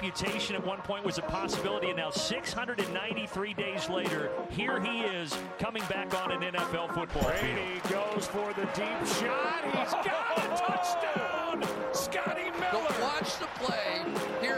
amputation at one point was a possibility, and now 693 days later, here he is coming back on an NFL football Brady field. goes for the deep shot. He's got a touchdown. Scotty Miller. But watch the play here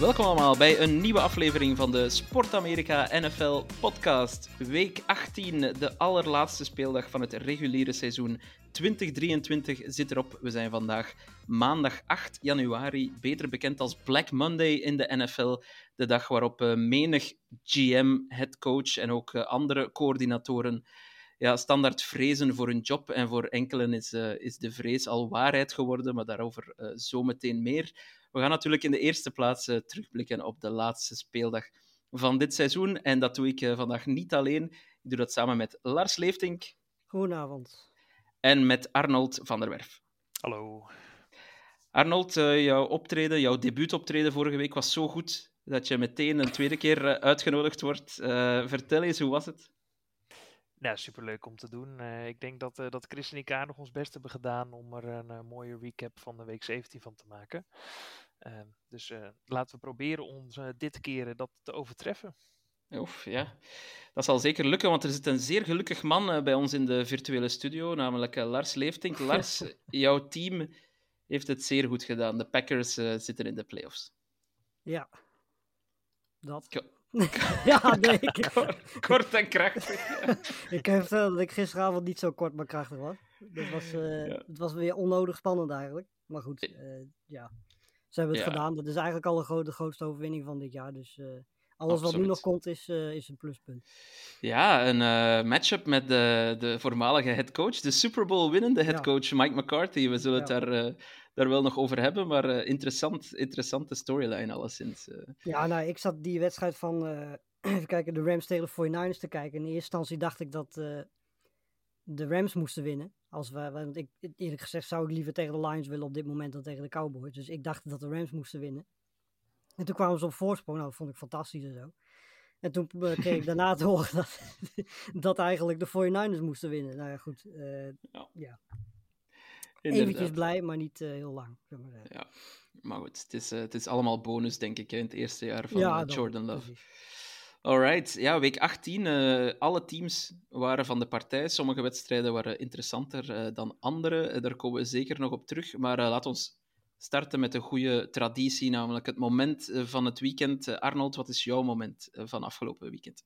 Welkom allemaal bij een nieuwe aflevering van de Sport Amerika NFL podcast. Week 18, de allerlaatste speeldag van het reguliere seizoen 2023 zit erop. We zijn vandaag maandag 8 januari, beter bekend als Black Monday in de NFL. De dag waarop eh, menig GM, headcoach en ook eh, andere coördinatoren ja, standaard vrezen voor hun job. En voor enkelen is, eh, is de vrees al waarheid geworden, maar daarover eh, zometeen meer. We gaan natuurlijk in de eerste plaats eh, terugblikken op de laatste speeldag van dit seizoen. En dat doe ik eh, vandaag niet alleen. Ik doe dat samen met Lars Leeftink Goedenavond. en met Arnold van der Werf. Hallo. Arnold, eh, jouw optreden, jouw debuutoptreden vorige week was zo goed dat je meteen een tweede keer uitgenodigd wordt. Eh, vertel eens, hoe was het? Nou, superleuk om te doen. Eh, ik denk dat, eh, dat Chris en ik aardig ons best hebben gedaan om er een eh, mooie recap van de week 17 van te maken. Ehm, dus eh, laten we proberen ons dit keer dat te overtreffen. Oef, ja. Dat zal zeker lukken, want er zit een zeer gelukkig man bij ons in de virtuele studio, namelijk Lars Leeftink. Lars, jouw team heeft het zeer goed gedaan. De Packers zitten in de playoffs. Ja. Dat. ja, nee. Ik, Kort en krachtig. ik heb verteld dat ik gisteravond niet zo kort maar krachtig was. Dat was eh, Ja. Het was weer onnodig spannend eigenlijk. Maar goed, eh, ja. Ze hebben het Ja. gedaan. Dat is eigenlijk al de grootste overwinning van dit jaar. Dus eh, alles wat nu nog komt is, eh, is een pluspunt. Ja, een eh matchup met de, de voormalige headcoach, de Super Bowl winnende headcoach Mike McCarthy. We zullen het Ja. daar, eh, daar wel nog over hebben, maar interessant, interessante storyline alleszins. Ja, nou, ik zat die wedstrijd van, even kijken, de Rams tegen de 49ers te kijken. In eerste instantie dacht ik dat de Rams moesten winnen. Als we, want ik, eerlijk gezegd zou ik liever tegen de Lions willen op dit moment dan tegen de Cowboys. Dus ik dacht dat de Rams moesten winnen. En toen kwamen ze op voorsprong. Nou, dat vond ik fantastisch en zo. En toen eh, kreeg ik daarna te horen dat, dat eigenlijk de 49ers moesten winnen. Nou ja, goed. eh, Ja. Eventjes blij, maar niet eh, heel lang. zeg maar. Ja, maar goed, het is, het is allemaal bonus, denk ik, hè, in het eerste jaar van Ja, Jordan Love. precies. Alright, ja, week 18. eh, alle teams waren van de partij. Sommige wedstrijden waren interessanter dan andere. Daar komen we zeker nog op terug. Maar uh, laat ons starten met een goede traditie, namelijk het moment eh, van het weekend. Eh, Arnold, wat is jouw moment eh, van afgelopen weekend?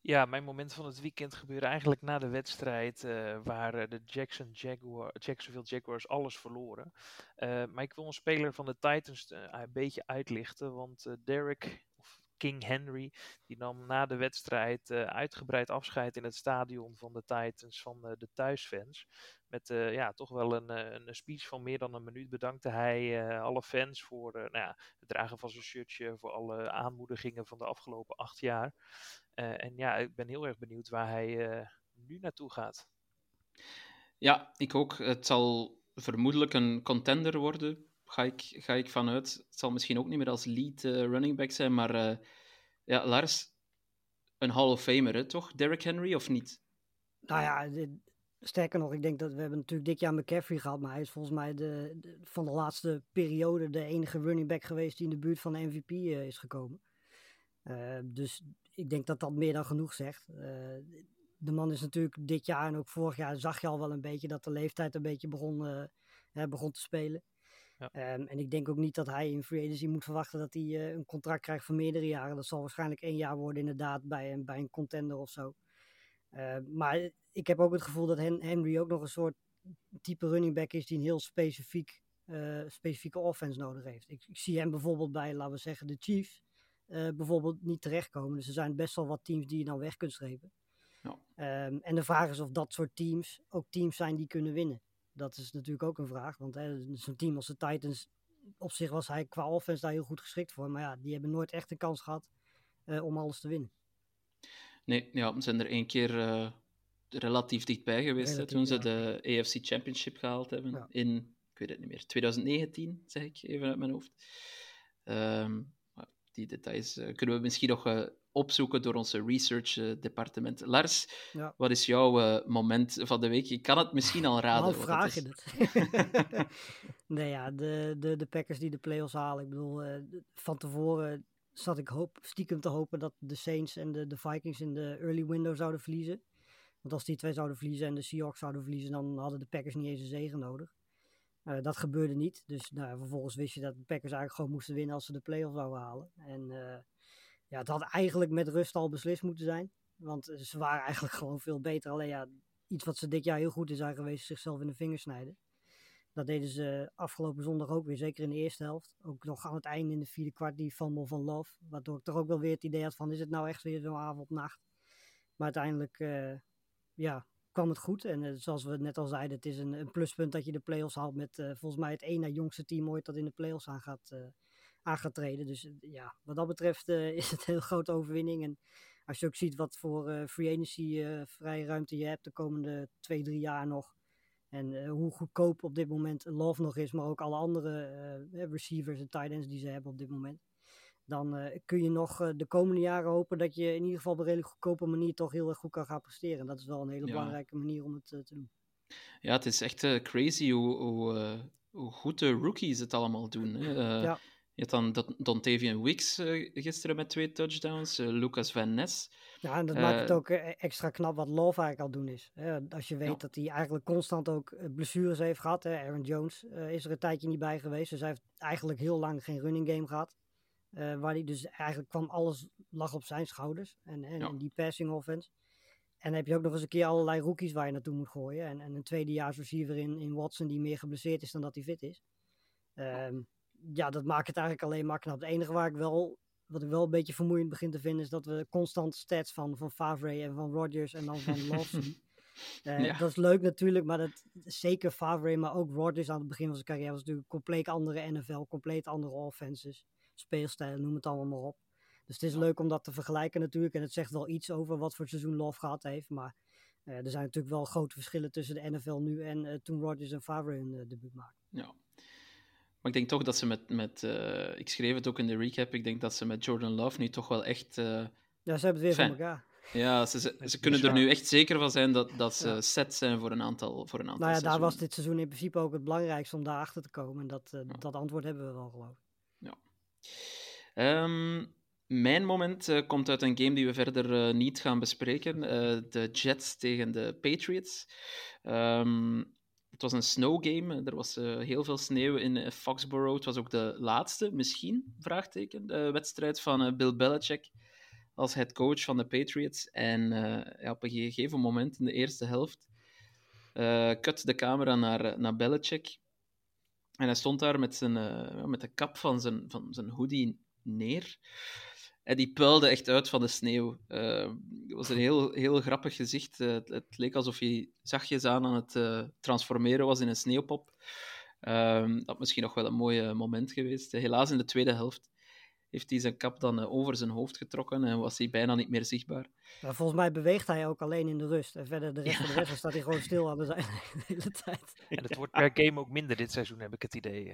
Ja, mijn moment van het weekend gebeurde eigenlijk na de wedstrijd waar de Jackson Jaguar, Jacksonville Jaguars alles verloren. Eh, maar ik wil een speler van de Titans een beetje uitlichten, want Derek, King Henry, die nam na de wedstrijd eh, uitgebreid afscheid in het stadion van de Titans van eh, de thuisfans. Met eh, ja, toch wel een, een speech van meer dan een minuut bedankte hij alle fans voor nou ja, het dragen van zijn shirtje, voor alle aanmoedigingen van de afgelopen acht jaar. En ja, ik ben heel erg benieuwd waar hij nu naartoe gaat. Ja, ik ook. Het zal vermoedelijk een contender worden, ga ik, ga ik vanuit. Het zal misschien ook niet meer als lead eh, running back zijn, maar eh, ja, Lars, een Hall of Famer, toch? Derrick Henry of niet? Nou ja, sterker nog, ik denk dat we hebben natuurlijk dit jaar McCaffrey gehad, maar hij is volgens mij de, van de laatste periode de enige running back geweest die in de buurt van de MVP eh, is gekomen. Dus ik denk dat dat meer dan genoeg zegt. De man is natuurlijk dit jaar en ook vorig jaar zag je al wel een beetje dat de leeftijd een beetje begon, begon te spelen. Ja. Ehm, en ik denk ook niet dat hij in free agency moet verwachten dat hij eh, een contract krijgt voor meerdere jaren. Dat zal waarschijnlijk één jaar worden inderdaad bij een, bij een contender of zo. Uh, maar ik heb ook het gevoel dat Hen Henry ook nog een soort type running back is die een heel specifiek, uh, specifieke offense nodig heeft. Ik, ik, zie hem bijvoorbeeld bij, laten we zeggen, de Chiefs uh, bijvoorbeeld niet terechtkomen. Dus er zijn best wel wat teams die je dan weg kunt strepen. Ja. Um, en de vraag is of dat soort teams ook teams zijn die kunnen winnen. Dat is natuurlijk ook een vraag. Want zo'n team als de Titans, op zich was hij qua offense daar heel goed geschikt voor. Maar ja, die hebben nooit echt een kans gehad uh, om alles te winnen. Nee, ja, we zijn er één keer uh, relatief dichtbij geweest hè, toen ze ja. de AFC Championship gehaald hebben Ja. in, ik weet het niet meer, 2019, zeg ik even uit mijn hoofd. Ehm, die details eh, kunnen we misschien nog eh, opzoeken door onze research eh, departement. Lars, Ja. wat is jouw eh, moment van de week? Ik kan het misschien al raden. Al vraag het je het. nee, ja, de, de, de Packers die de playoffs halen. Ik bedoel, eh, van tevoren zat ik hoop, stiekem te hopen dat de Saints en de, de Vikings in de early window zouden verliezen. Want als die twee zouden verliezen en de Seahawks zouden verliezen, dan hadden de Packers niet eens een zegen nodig. Dat gebeurde niet. Dus nou, vervolgens wist je dat de Packers eigenlijk gewoon moesten winnen als ze de playoffs zouden halen. En ja, het had eigenlijk met rust al beslist moeten zijn. Want eh, ze waren eigenlijk gewoon veel beter. Alleen ja, iets wat ze dit jaar heel goed in zijn geweest, is zichzelf in de vingers snijden. Dat deden ze afgelopen zondag ook weer, zeker in de eerste helft. Ook nog aan het einde in de vierde kwart, die fumble van Love. Waardoor ik toch ook wel weer het idee had van, is het nou echt weer zo'n avond-nacht? Maar uiteindelijk, eh, ja, kwam het goed. En eh, zoals we net al zeiden, het is een, een pluspunt dat je de play-offs haalt met volgens mij het na jongste team ooit dat in de play-offs aan gaat, aan gaat treden. Dus eh, ja, wat dat betreft eh, is het een heel grote overwinning. En als je ook ziet wat voor eh, free agency vrije ruimte je hebt de komende twee, drie jaar nog. En hoe goedkoop op dit moment Love nog is, maar ook alle andere receivers en tight ends die ze hebben op dit moment. Dan kun je nog de komende jaren hopen dat je in ieder geval op een redelijk goedkope manier toch heel erg goed kan gaan presteren. En dat is wel een hele Ja. belangrijke manier om het te doen. Ja, het is echt crazy hoe, hoe, hoe goed de rookies het allemaal doen. Hè. Ja. Je had dan Don- Dontavian Wicks eh, gisteren met twee touchdowns, eh, Lucas Van Ness. Ja, en dat maakt het ook eh, extra knap wat Love eigenlijk al doen is. Als je weet Ja. dat hij eigenlijk constant ook blessures heeft gehad. Hè. Aaron Jones is er een tijdje niet bij geweest. Dus hij heeft eigenlijk heel lang geen running game gehad. Eh, waar hij dus eigenlijk kwam alles lag op zijn schouders. En, en, Ja. en die passing offense. En dan heb je ook nog eens een keer allerlei rookies waar je naartoe moet gooien. En, en een tweedejaars receiver in, in Watson die meer geblesseerd is dan dat hij fit is. Ehm, ja, dat maakt het eigenlijk alleen maar knap. Het enige waar ik wel, wat ik wel een beetje vermoeiend begin te vinden, is dat we constant stats van, van Favre en van Rodgers en dan van Love zien. Eh, Ja. Dat is leuk natuurlijk, maar dat, zeker Favre, maar ook Rodgers aan het begin van zijn carrière was natuurlijk een compleet andere NFL, compleet andere offenses, speelstijlen, noem het allemaal maar op. Dus het is leuk om dat te vergelijken natuurlijk. En het zegt wel iets over wat voor seizoen Love gehad heeft. Maar eh, er zijn natuurlijk wel grote verschillen tussen de NFL nu en eh, toen Rodgers en Favre hun eh, debuut maakten. Ja. Maar ik denk toch dat ze met, met eh, ik schreef het ook in de recap, ik denk dat ze met Jordan Love nu toch wel echt, eh, Ja, ze hebben het weer Fijn. voor elkaar. ja, ze, ze, ze kunnen er nu echt zeker van zijn dat, dat ze Ja. set zijn voor een aantal, voor een aantal Nou ja, daar was dit seizoen in principe ook het belangrijkste om daarachter te komen. En dat, eh, Ja. dat antwoord hebben we wel geloof ik. Ehm, mijn moment komt uit een game die we verder niet gaan bespreken. eh, de Jets tegen de Patriots. Ehm, het was een snow game. Er was eh, heel veel sneeuw in eh, Foxborough. Het was ook de laatste, misschien, vraagteken, de wedstrijd van eh, Bill Belichick als head coach van de Patriots. En eh, ja, op een gegeven moment in de eerste helft cut de camera naar, naar Belichick. En hij stond daar met, zijn, met de kap van zijn, van zijn hoodie neer. En die puilde echt uit van de sneeuw. Eh, het was een heel, heel grappig gezicht. Eh, het, het leek alsof hij zachtjes aan aan het eh, transformeren was in een sneeuwpop. Ehm, dat misschien nog wel een mooi eh, moment geweest. helaas in de tweede helft heeft hij zijn kap dan eh, over zijn hoofd getrokken en was hij bijna niet meer zichtbaar. Maar volgens mij beweegt hij ook alleen in de rust. En verder de rest van de wedstrijd staat hij gewoon stil aan de zijlijn de hele tijd. En het wordt per game ook minder dit seizoen, heb ik het idee.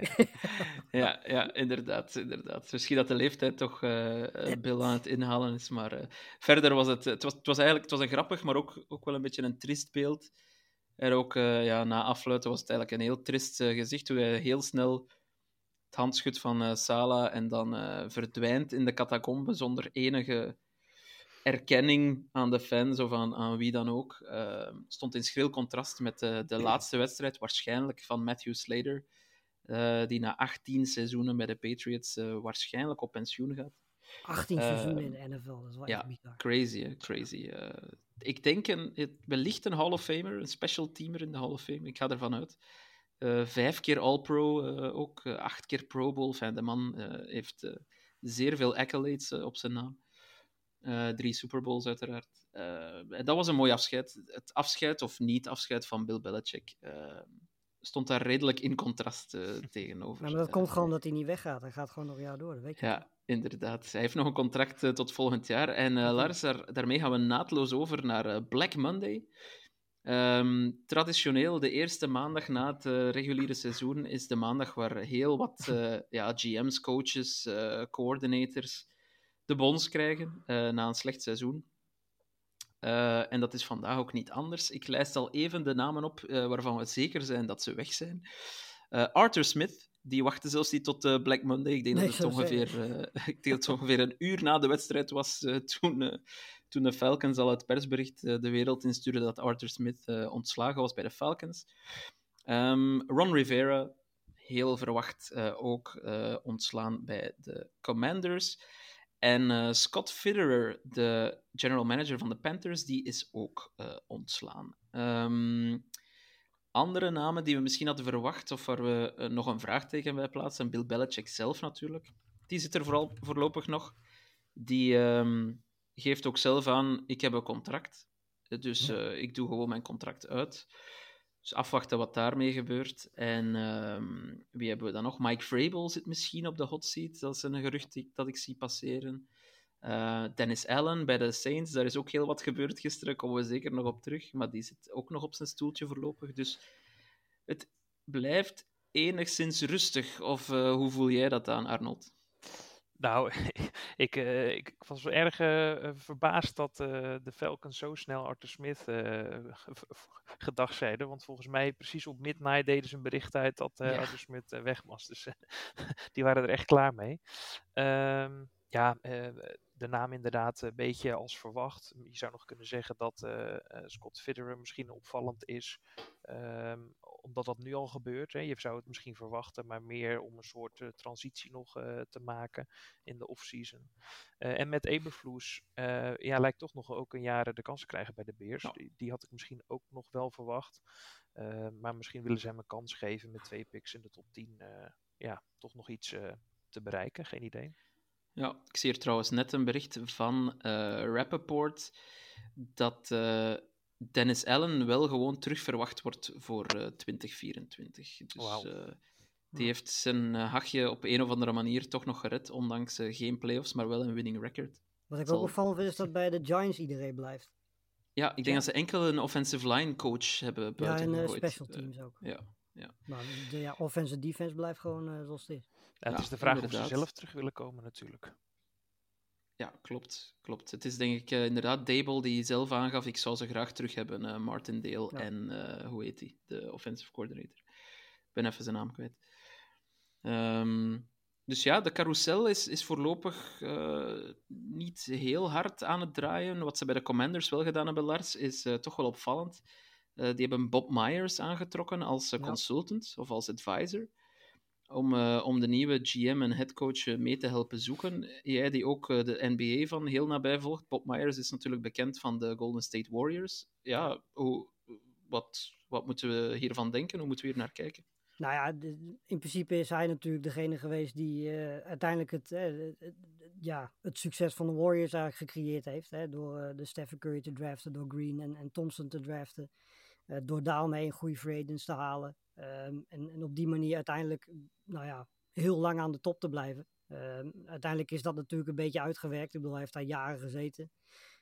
Ja, ja inderdaad, inderdaad. Misschien dat de leeftijd toch eh, eh, Bill aan het inhalen is, maar eh, verder was het, het was, het was eigenlijk het was een grappig, maar ook, ook wel een beetje een triest beeld. En ook eh, ja, na afluiten was het eigenlijk een heel trist gezicht, hoe hij heel snel het handschud van eh Sala en dan eh, verdwijnt in de catacombe zonder enige erkenning aan de fans of aan, aan wie dan ook. Eh, stond in schril contrast met de, de laatste wedstrijd, waarschijnlijk van Matthew Slater, eh, die na 18 seizoenen bij de Patriots eh, waarschijnlijk op pensioen gaat. 18 Eh, seizoenen in de NFL, dat is wel ja. bizar. Crazy, hè? crazy. eh. ik denk een, het, wellicht een Hall of Famer, een special teamer in de Hall of Fame. Ik ga ervan uit. Eh, vijf keer All-Pro, eh, ook eh, acht keer Pro Bowl. Enfin, de man eh, heeft eh, zeer veel accolades op zijn naam. Eh, drie Super Bowls, uiteraard. Eh, en dat was een mooi afscheid. Het afscheid of niet afscheid van Bill Belichick stond daar redelijk in contrast tegenover. Nou, maar dat komt gewoon omdat hij niet weggaat. Hij gaat gewoon nog een jaar door, dat weet je. ja, inderdaad. Hij heeft nog een contract tot volgend jaar. En eh, Lars, daar, daarmee gaan we naadloos over naar Black Monday. Ehm, traditioneel, de eerste maandag na het eh, reguliere seizoen is de maandag waar heel wat eh, ja, GM's, coaches, eh, coordinators de bons krijgen na een slecht seizoen. En dat is vandaag ook niet anders. Ik lijst al even de namen op waarvan we zeker zijn dat ze weg zijn. Arthur Smith, die wachtte zelfs niet tot Black Monday. Ik denk Nee, dat het ongeveer, ik denk dat het ongeveer een uur na de wedstrijd was toen, toen de Falcons al het persbericht eh, de wereld instuurde dat Arthur Smith eh, ontslagen was bij de Falcons. Ehm, Ron Rivera, heel verwacht eh, ook ontslaan bij de Commanders. En Scott Fitterer, de general manager van de Panthers, die is ook ontslaan. Ehm, andere namen die we misschien hadden verwacht, of waar we nog een vraagteken bij plaatsen, Bill Belichick zelf natuurlijk. Die zit er vooral voorlopig nog. Die ehm, geeft ook zelf aan, ik heb een contract, dus eh, ik doe gewoon mijn contract uit. Dus afwachten wat daarmee gebeurt. En ehm, wie hebben we dan nog? Mike Vrabel zit misschien op de hot seat. Dat is een gerucht die- dat ik zie passeren. Eh, Dennis Allen bij de Saints, daar is ook heel wat gebeurd gisteren. Komen we zeker nog op terug. Maar die zit ook nog op zijn stoeltje voorlopig. Dus het blijft enigszins rustig. Of eh, hoe voel jij dat aan, Arnold? Nou, ik, eh, ik, was wel erg eh, eh, verbaasd dat de Falcons zo snel Arthur Smith ge- ge- gedag zeiden. Want volgens mij precies op midnight deden ze een bericht uit dat Ja. Arthur Smith weg was. Dus die waren er echt klaar mee. Ehm, ja, de naam inderdaad een beetje als verwacht. Je zou nog kunnen zeggen dat eh, Scott Fitterer misschien opvallend is. Ehm, omdat dat nu al gebeurt. Hè. Je zou het misschien verwachten, maar meer om een soort eh, transitie nog te maken in de offseason. En met Eberflus eh, ja, lijkt toch nog ook een jaren de kans te krijgen bij de Bears. Ja. Die, die had ik misschien ook nog wel verwacht. Maar misschien willen ze hem een kans geven met twee picks in de top 10. eh, ja, toch nog iets te bereiken. Geen idee. Ja, ik zie hier trouwens net een bericht van eh Rappaport dat eh, Dennis Allen wel gewoon terug verwacht wordt voor eh, 2024. Dus Wauw. eh, die heeft zijn eh, hachje op een of andere manier toch nog gered, ondanks eh, geen playoffs, maar wel een winning record. Wat ik Zal- ook opvallend vind is dat bij de Giants iedereen blijft. Ja, ik denk Ja. dat ze enkel een offensive line coach hebben Ja, buiten en eh, gegooid. special Eh, teams ook. ja. Maar de ja, offense en defense blijft gewoon eh, zoals het is. Ja, het is de vraag of ze zelf terug willen komen natuurlijk. Ja, klopt, klopt. Het is denk ik eh, inderdaad Dable die zelf aangaf, ik zou ze graag terug hebben, eh Martindale Ja. en eh, hoe heet die, de offensive coordinator. Ik ben even zijn naam kwijt. Ehm, dus ja, de carousel is, is voorlopig niet heel hard aan het draaien. Wat ze bij de Commanders wel gedaan hebben, Lars, is toch wel opvallend. Die hebben Bob Myers aangetrokken als Ja. consultant of als advisor. Om, eh, om de nieuwe GM en headcoach eh, mee te helpen zoeken. Jij die ook eh, de NBA van heel nabij volgt. Bob Myers is natuurlijk bekend van de Golden State Warriors. Ja, hoe, wat, wat moeten we hiervan denken? Hoe moeten we hier naar kijken? Nou ja, in principe is hij natuurlijk degene geweest die uiteindelijk het, ja, het succes van de Warriors eigenlijk gecreëerd heeft. Hè, door de Stephen Curry te draften, door Green en, en Thompson te draften. door daarmee een goede free te halen. Ehm, en, en op die manier uiteindelijk, nou ja, heel lang aan de top te blijven. Ehm, uiteindelijk is dat natuurlijk een beetje uitgewerkt. Ik bedoel, hij heeft daar jaren gezeten.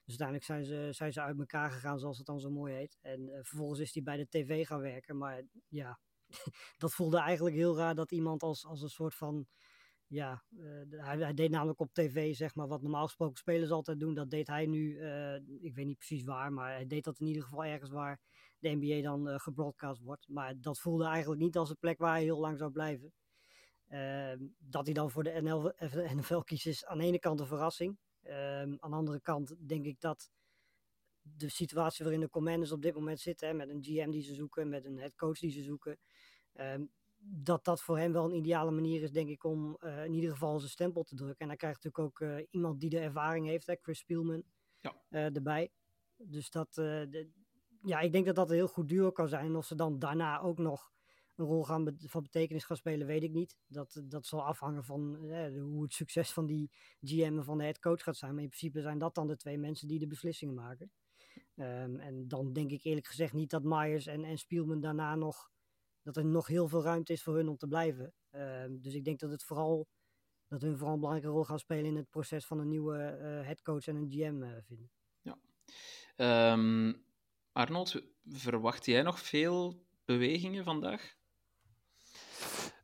Dus uiteindelijk zijn ze, zijn ze uit elkaar gegaan, zoals het dan zo mooi heet. En eh, vervolgens is hij bij de tv gaan werken. Maar ja, dat voelde eigenlijk heel raar dat iemand als, als een soort van. Ja, eh, hij, hij deed namelijk op tv, zeg maar, wat normaal gesproken spelers altijd doen. Dat deed hij nu, eh, ik weet niet precies waar, maar hij deed dat in ieder geval ergens waar de NBA dan eh gebroadcast wordt. Maar dat voelde eigenlijk niet als een plek waar hij heel lang zou blijven. Ehm, dat hij dan voor de NL, eh, NFL kiest is aan de ene kant een verrassing. Ehm, aan de andere kant denk ik dat de situatie waarin de Commanders op dit moment zitten, hè, met een GM die ze zoeken, met een headcoach die ze zoeken, ehm, dat dat voor hem wel een ideale manier is, denk ik, om eh, in ieder geval zijn stempel te drukken. En hij krijgt natuurlijk ook iemand die de ervaring heeft, hè, Chris Spielman, Ja. erbij. Dus dat, de- ja, ik denk dat dat een heel goed duo kan zijn. Of ze dan daarna ook nog een rol gaan van betekenis gaan spelen, weet ik niet. Dat, dat zal afhangen van eh, hoe het succes van die GM en van de headcoach gaat zijn. Maar in principe zijn dat dan de twee mensen die de beslissingen maken. Ehm, en dan denk ik eerlijk gezegd niet dat Myers en, en Spielman daarna nog, dat er nog heel veel ruimte is voor hun om te blijven. Ehm, dus ik denk dat het vooral, dat hun vooral een belangrijke rol gaan spelen in het proces van een nieuwe eh headcoach en een GM eh, vinden. Ehm, Arnold, verwacht jij nog veel bewegingen vandaag?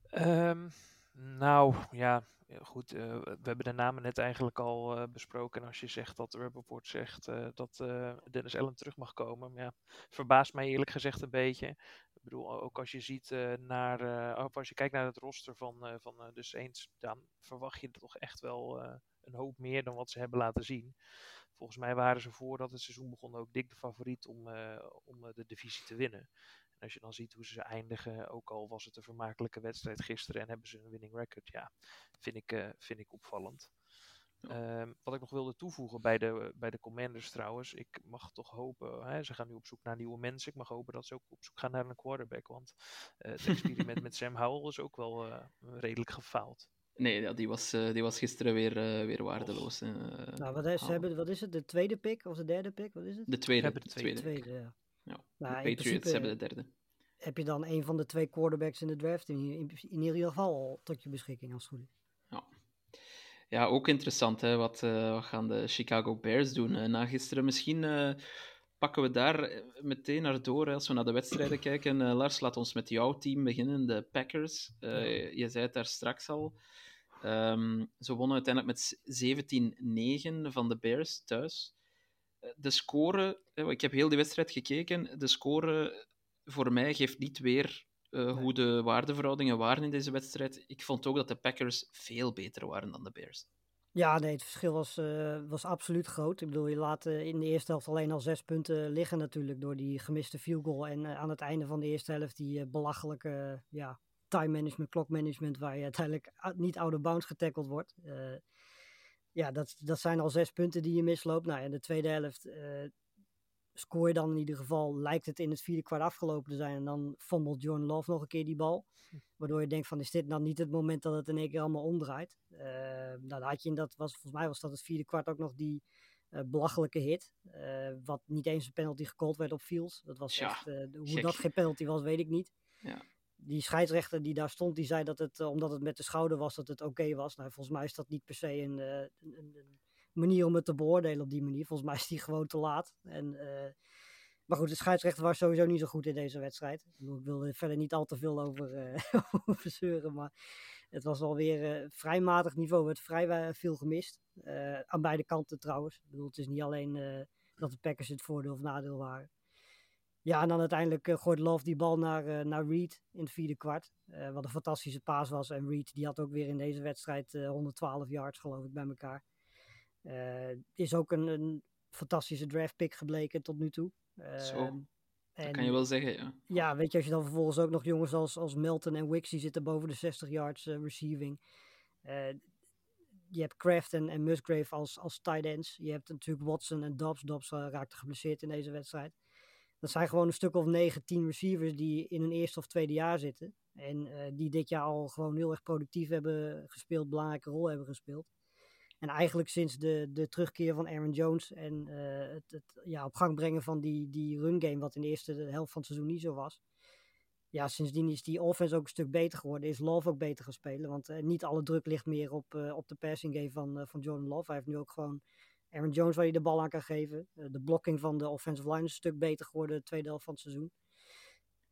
Ehm, nou, ja, goed. eh, we hebben de namen net eigenlijk al eh, besproken. En als je zegt dat Rappaport zegt eh, dat Dennis Allen terug mag komen, ja, verbaast mij eerlijk gezegd een beetje. Ik bedoel, ook als je ziet naar, als je kijkt naar het roster van, van de Saints, dan verwacht je toch echt wel een hoop meer dan wat ze hebben laten zien. Volgens mij waren ze voordat het seizoen begon ook dik de favoriet om, eh, om eh, de divisie te winnen. En als je dan ziet hoe ze eindigen, ook al was het een vermakelijke wedstrijd gisteren en hebben ze een winning record, ja, vind ik, eh, vind ik opvallend. Ehm, wat ik nog wilde toevoegen bij de, bij de Commanders trouwens, ik mag toch hopen, hè, ze gaan nu op zoek naar nieuwe mensen, ik mag hopen dat ze ook op zoek gaan naar een quarterback, want het experiment met Sam Howell is ook wel redelijk gefaald. Nee, ja, die, was, eh, die was gisteren weer, eh, weer waardeloos. eh, Nou, wat, is, hebben, wat is het? De tweede pick of de derde pick? Wat is het? De tweede. hebben de de tweede. tweede, ja. Ja. Nou, de Patriots principe- hebben de derde. Heb je dan een van de twee quarterbacks in de draft in, in, in ieder geval al tot je beschikking als het goed is. Ja, ook interessant. Hè? Wat, eh, wat gaan de Chicago Bears doen eh, na gisteren? Misschien eh, pakken we daar eh, meteen naar door als we naar de wedstrijden kijken. Eh, Lars, laat ons met jouw team beginnen, de Packers. Eh, Je zei het daar straks al. Ehm, ze wonnen uiteindelijk met 17-9 van de Bears thuis. De score, ik heb heel die wedstrijd gekeken, de score voor mij geeft niet weer hoe de waardeverhoudingen waren in deze wedstrijd. Ik vond ook dat de Packers veel beter waren dan de Bears. Ja, nee, het verschil was, eh, was absoluut groot. Ik bedoel, je laat eh, in de eerste helft alleen al zes punten liggen natuurlijk door die gemiste field goal. En eh, aan het einde van de eerste helft die belachelijke ja, time management, clock management, waar je uiteindelijk niet out of bounds getackeld wordt. Ja, dat, dat zijn al zes punten die je misloopt. Nou, in de tweede helft scoor je dan in ieder geval, lijkt het in het vierde kwart afgelopen te zijn. En dan fumbled John Love nog een keer die bal. Waardoor je denkt van, is dit nou niet het moment dat het in één keer allemaal omdraait? Eh, nou, dan had je in dat, was, volgens mij was dat het vierde kwart ook nog die eh, belachelijke hit. eh, wat niet eens een penalty gecallt werd op Fields. Dat was echt, eh, hoe dat geen penalty was, weet ik niet. Ja. Die scheidsrechter die daar stond, die zei dat het, omdat het met de schouder was, dat het oké was. Nou, volgens mij is dat niet per se een- een manier om het te beoordelen op die manier. Volgens mij is die gewoon te laat. En, eh, maar goed, de scheidsrechter was sowieso niet zo goed in deze wedstrijd. Ik, wil er verder niet al te veel over, eh zeuren, maar het was alweer eh vrij matig niveau. Er werd vrij veel gemist. Aan beide kanten trouwens. Ik bedoel, het is niet alleen dat de Packers het voordeel of nadeel waren. Ja, en dan uiteindelijk gooit Love die bal naar, naar Reed in het vierde kwart. wat een fantastische paas was. En Reed die had ook weer in deze wedstrijd eh, 112 yards geloof ik bij elkaar. Eh, is ook een, een fantastische draft pick gebleken tot nu toe. Zo, Ehm, Dat en- kan je wel zeggen, ja. ja, weet je, als je dan vervolgens ook nog jongens als, als Melton en Wicks, die zitten boven de 60 yards eh, receiving. Eh, je hebt Kraft en, en Musgrave als, als tight ends. Je hebt natuurlijk Watson en Dobbs. Dobbs raakte geblesseerd in deze wedstrijd. Dat zijn gewoon een stuk of 9, 10 receivers die in hun eerste of tweede jaar zitten. En die dit jaar al gewoon heel erg productief hebben gespeeld, belangrijke rol hebben gespeeld. En eigenlijk sinds de, de terugkeer van Aaron Jones en eh, het, het ja, op gang brengen van die, die run game, wat in de eerste helft van het seizoen niet zo was. Ja, sindsdien is die offense ook een stuk beter geworden. Is Love ook beter gaan spelen. Want eh, niet alle druk ligt meer op, eh, op de passing game van, van Jordan Love. Hij heeft nu ook gewoon Aaron Jones waar hij de bal aan kan geven. De blocking van de offensive line is een stuk beter geworden de tweede helft van het seizoen.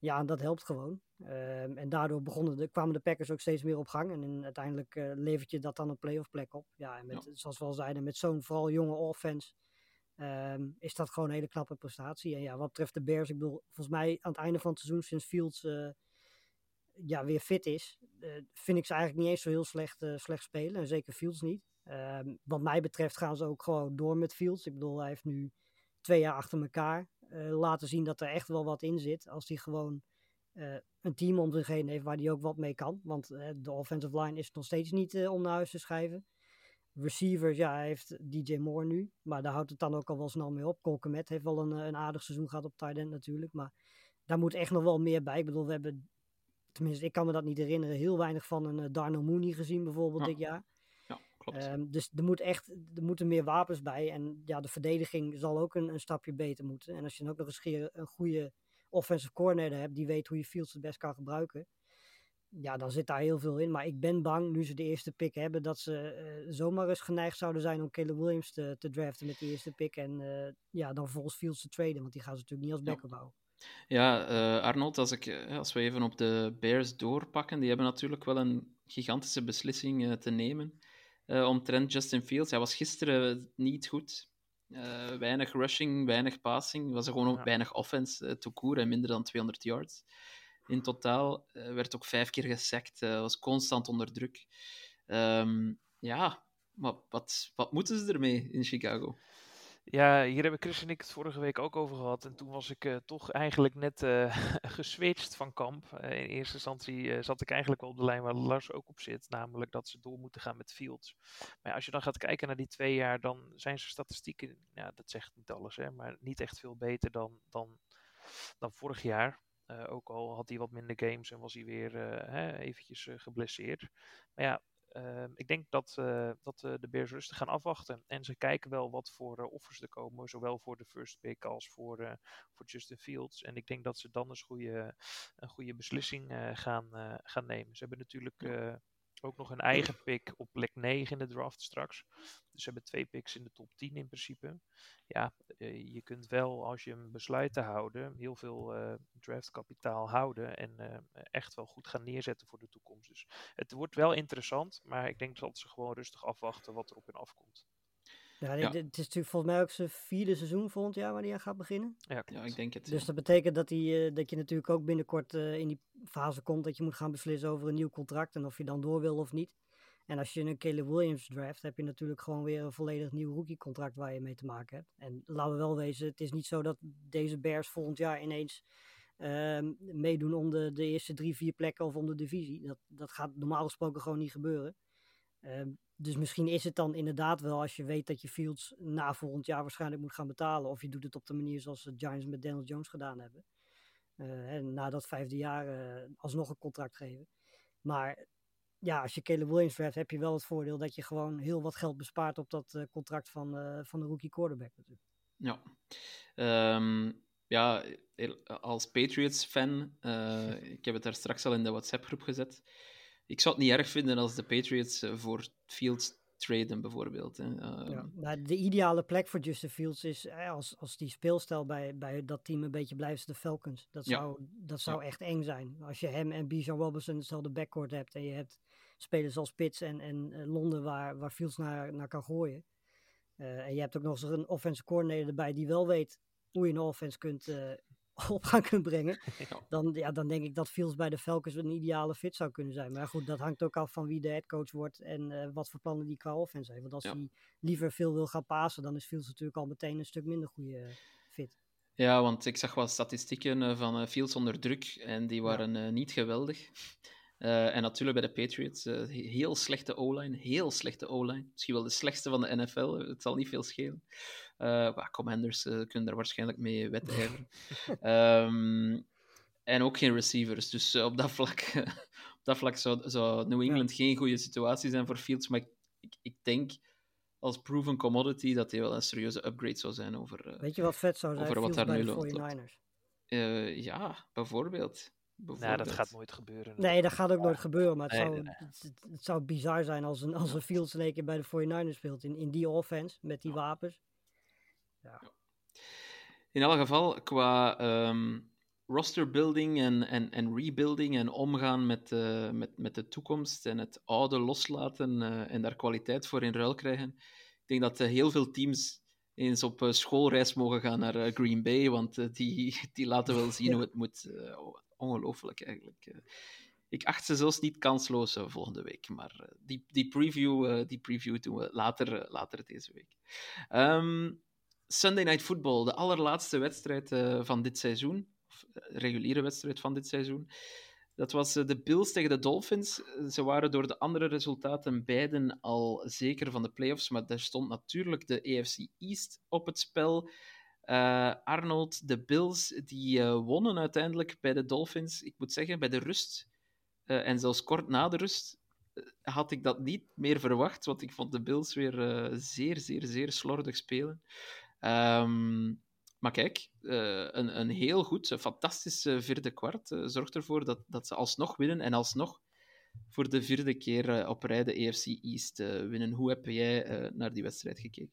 Ja, en dat helpt gewoon. Ehm, en daardoor begonnen de, kwamen de Packers ook steeds meer op gang. En in- uiteindelijk eh, levert je dat dan een playoff plek op. Ja, en met, zoals we al zeiden, met zo'n vooral jonge offense ehm, is dat gewoon een hele knappe prestatie. En ja, wat betreft de Bears, ik bedoel, volgens mij aan het einde van het seizoen, sinds Fields eh, ja, weer fit is, eh, vind ik ze eigenlijk niet eens zo heel slecht, slecht spelen. En zeker Fields niet. Ehm, wat mij betreft gaan ze ook gewoon door met Fields. Ik bedoel, hij heeft nu twee jaar achter elkaar eh, laten zien dat er echt wel wat in zit. Als hij gewoon eh, een team om zich heen heeft waar hij ook wat mee kan. Want eh, de offensive line is nog steeds niet om naar huis te schrijven. Receivers, ja, hij heeft DJ Moore nu. Maar daar houdt het dan ook al wel snel mee op. Colquemet heeft wel een, een aardig seizoen gehad op tight end natuurlijk. Maar daar moet echt nog wel meer bij. Ik bedoel, we hebben, tenminste ik kan me dat niet herinneren, heel weinig van een Darnell Mooney gezien bijvoorbeeld Ja. dit jaar. Klopt. Ehm, dus er, moet echt, er moeten meer wapens bij. En ja, de verdediging zal ook een, een stapje beter moeten. En als je dan ook nog eens een goede offensive coordinator hebt die weet hoe je Fields het best kan gebruiken. ja, dan zit daar heel veel in. Maar ik ben bang, nu ze de eerste pick hebben, dat ze eh, zomaar eens geneigd zouden zijn om Caleb Williams te, te draften met de eerste pick. En eh, ja, dan volgens Fields te traden, want die gaan ze natuurlijk niet als Ja. backup houden. Ja, eh, Arnold, als, ik, als we even op de Bears doorpakken, die hebben natuurlijk wel een gigantische beslissing te nemen eh omtrent Justin Fields. Hij was gisteren niet goed. Eh, weinig rushing, weinig passing. Was er gewoon ook Ja. weinig offense uh, to en minder dan 200 yards. In totaal eh, werd ook vijf keer gesackt. eh, was constant onder druk. Ehm, ja, maar wat, wat moeten ze ermee in Chicago? Ja, hier hebben Chris en ik het vorige week ook over gehad. En toen was ik eh, toch eigenlijk net eh geswitcht van kamp. Eh, in eerste instantie zat ik eigenlijk wel op de lijn waar Lars ook op zit. Namelijk dat ze door moeten gaan met Fields. Maar als je dan gaat kijken naar die twee jaar, dan zijn zijn statistieken, ja, dat zegt niet alles, hè, maar niet echt veel beter dan, dan, dan vorig jaar. Ook al had hij wat minder games en was hij weer hè, eventjes geblesseerd. Maar ja, uh, ik denk dat, uh, dat uh, de Bears rustig gaan afwachten. En ze kijken wel wat voor uh, offers er komen, zowel voor de first pick als voor, voor Justin Fields. En ik denk dat ze dan eens goede, een goede beslissing gaan, gaan nemen. Ze hebben natuurlijk ook nog een eigen pick op plek 9 in de draft straks. Dus ze hebben twee picks in de top 10 in principe. Ja, uh, je kunt wel, als je een besluit te houden, heel veel uh, draftkapitaal houden en uh, echt wel goed gaan neerzetten voor de toekomst. Dus het wordt wel interessant, maar ik denk dat ze gewoon rustig afwachten wat er op en afkomt. Ja, dit, dit is natuurlijk volgens mij ook zijn vierde seizoen volgend jaar waar hij aan gaat beginnen. Ja, Ja, ik denk het. Dus ja. dat betekent dat, hij, uh, dat je natuurlijk ook binnenkort uh, in die fase komt dat je moet gaan beslissen over een nieuw contract en of je dan door wil of niet. En als je een Caleb Williams draft, heb je natuurlijk gewoon weer een volledig nieuw rookie-contract waar je mee te maken hebt. En laten we wel wezen, het is niet zo dat deze Bears volgend jaar ineens uh, meedoen om de, de eerste drie, vier plekken of om de divisie. Dat, dat gaat normaal gesproken gewoon niet gebeuren. Uh, dus misschien is het dan inderdaad wel als je weet dat je Fields na volgend jaar waarschijnlijk moet gaan betalen. Of je doet het op de manier zoals de Giants met Daniel Jones gedaan hebben. Uh, en na dat vijfde jaar uh, alsnog een contract geven. Maar ja, als je Caleb Williams draft, heb je wel het voordeel dat je gewoon heel wat geld bespaart op dat uh, contract van, van de rookie quarterback natuurlijk. Ja. Um, ja, als Patriots-fan, ik heb het daar straks al in de WhatsApp-groep gezet. Ik zou het niet erg vinden als de Patriots uh, voor Fields traden, bijvoorbeeld. Hè. Uh, ja, nou, de ideale plek voor Justin Fields is eh, als, als die speelstijl bij, bij dat team een beetje blijft, de Falcons. Dat zou, ja. dat zou ja. echt eng zijn. Als je hem en Bijan Robinson hetzelfde backcourt hebt en je hebt spelers als Pitts en, en uh, Londen waar, waar Fields naar, naar kan gooien. Uh, en je hebt ook nog eens een offensive coordinator erbij die wel weet hoe je een offense kunt uh, op gaan kunt brengen. Dan, ja, dan denk ik dat Fields bij de Falcons een ideale fit zou kunnen zijn. Maar goed, dat hangt ook af van wie de headcoach wordt en uh, wat voor plannen die qua offense heeft. Want als ja. hij liever veel wil gaan pasen, dan is Fields natuurlijk al meteen een stuk minder goede uh, fit. Ja, want ik zag wat statistieken van Fields onder druk en die waren ja. niet geweldig. Uh, en natuurlijk bij de Patriots, uh, heel slechte O-line, heel slechte O-line. Misschien wel de slechtste van de NFL, het zal niet veel schelen. Uh, Commanders kunnen daar waarschijnlijk mee wedijveren. um, en ook geen receivers, dus op dat vlak, op dat vlak zou, zou New England ja. geen goede situatie zijn voor Fields. Maar ik, ik, ik, denk als proven commodity dat hij wel een serieuze upgrade zou zijn over, Weet je wat vet zou zijn? over wat daar nu bij loopt. de 49ers. ja, bijvoorbeeld. Nee, dat gaat nooit gebeuren. Nee, dat gaat ook nooit gebeuren. Maar het, nee, zou, nee. Het, het, zou bizar zijn als een, als een Fields in één keer bij de 49ers speelt. In, in die offense, met die wapens. Ja. In elk geval, qua um, roster building en, en, en rebuilding en omgaan met, uh, met, met de toekomst en het oude loslaten uh, en daar kwaliteit voor in ruil krijgen. Ik denk dat uh, heel veel teams eens op schoolreis mogen gaan naar Green Bay, want die, die laten wel zien ja. hoe het moet ongelooflijk eigenlijk. Uh, ik acht ze zelfs niet kansloos uh, volgende week, maar uh, die, die, preview, die preview doen we later, later deze week. Um, Sunday Night Football, de allerlaatste wedstrijd van dit seizoen, of reguliere wedstrijd van dit seizoen. Dat was de Bills tegen de Dolphins. Ze waren door de andere resultaten beiden al zeker van de playoffs, maar daar stond natuurlijk de AFC East op het spel. Uh, Arnold, de Bills, die uh, wonnen uiteindelijk bij de Dolphins. Ik moet zeggen, bij de rust, uh, en zelfs kort na de rust, had ik dat niet meer verwacht, want ik vond de Bills weer zeer, zeer, zeer slordig spelen. Um, maar kijk, een, een heel goed, een fantastisch vierde kwart zorgt ervoor dat, dat ze alsnog winnen en alsnog voor de vierde keer op rij de AFC East winnen. Hoe heb jij naar die wedstrijd gekeken?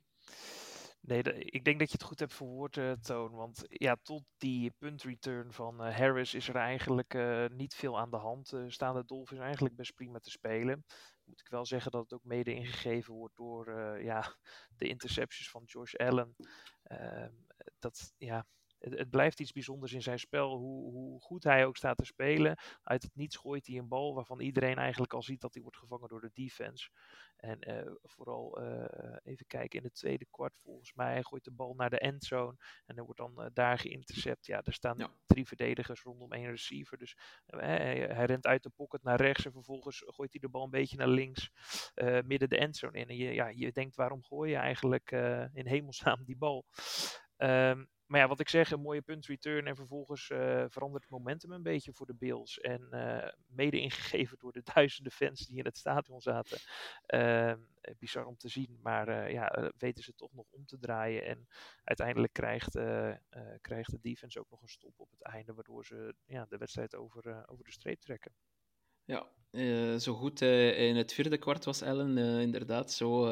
Nee, ik denk dat je het goed hebt verwoord, uh, Toon. Want ja, tot die punt return van uh, Harris is er eigenlijk uh, niet veel aan de hand. staan de Dolphins eigenlijk best prima te spelen. Moet ik wel zeggen dat het ook mede ingegeven wordt door ja, de interceptions van Josh Allen. Ehm, dat, ja, het, het, blijft iets bijzonders in zijn spel. Hoe, hoe, goed hij ook staat te spelen. Uit het niets gooit hij een bal waarvan iedereen eigenlijk al ziet dat hij wordt gevangen door de defense. En uh, vooral uh, even kijken in het tweede kwart volgens mij. Hij gooit de bal naar de endzone. En er wordt dan uh, daar geïntercept. Ja, er staan ja. drie verdedigers rondom één receiver. Dus hij, hij, rent uit de pocket naar rechts. En vervolgens gooit hij de bal een beetje naar links. midden de endzone in. En je, ja, je denkt waarom gooi je eigenlijk in hemelsnaam die bal? Um, maar ja, wat ik zeg, een mooie punt return en vervolgens uh, verandert het momentum een beetje voor de Bills. En uh, mede ingegeven door de duizenden fans die in het stadion zaten. Uh, bizar om te zien, maar ja, weten ze toch nog om te draaien. En uiteindelijk krijgt, krijgt de defense ook nog een stop op het einde, waardoor ze ja, de wedstrijd over, over de streep trekken. Ja, zo goed in het vierde kwart was Allen inderdaad zo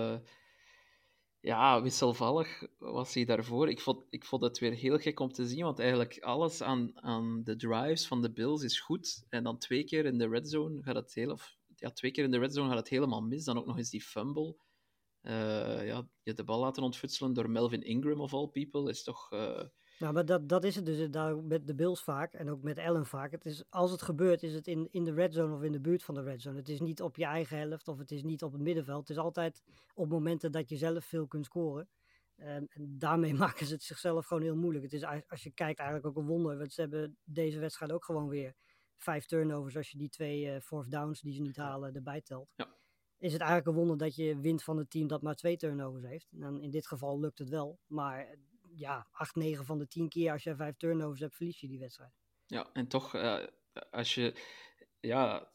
ja, wisselvallig was hij daarvoor. Ik vond, ik vond het weer heel gek om te zien, want eigenlijk alles aan, aan de drives van de Bills is goed. En dan twee keer in de red zone gaat het heel, of, ja, twee keer in de red zone gaat het helemaal mis. Dan ook nog eens die fumble. Uh, ja, je de bal laten ontfutselen door Melvin Ingram of all people is toch... Uh, nou, maar dat, dat is het dus daar met de Bills vaak en ook met Allen vaak. Het is, als het gebeurt, is het in, in de red zone of in de buurt van de red zone. Het is niet op je eigen helft of het is niet op het middenveld. Het is altijd op momenten dat je zelf veel kunt scoren. En, en daarmee maken ze het zichzelf gewoon heel moeilijk. Het is als je kijkt eigenlijk ook een wonder. Want ze hebben deze wedstrijd ook gewoon weer vijf turnovers als je die twee uh, fourth downs die ze niet halen erbij telt. Ja. Is het eigenlijk een wonder dat je wint van het team dat maar twee turnovers heeft. En in dit geval lukt het wel. Maar ja, 8, 9 van de 10 keer als je vijf turnovers hebt, verlies je die wedstrijd. Ja, en toch, uh, als je. Ja,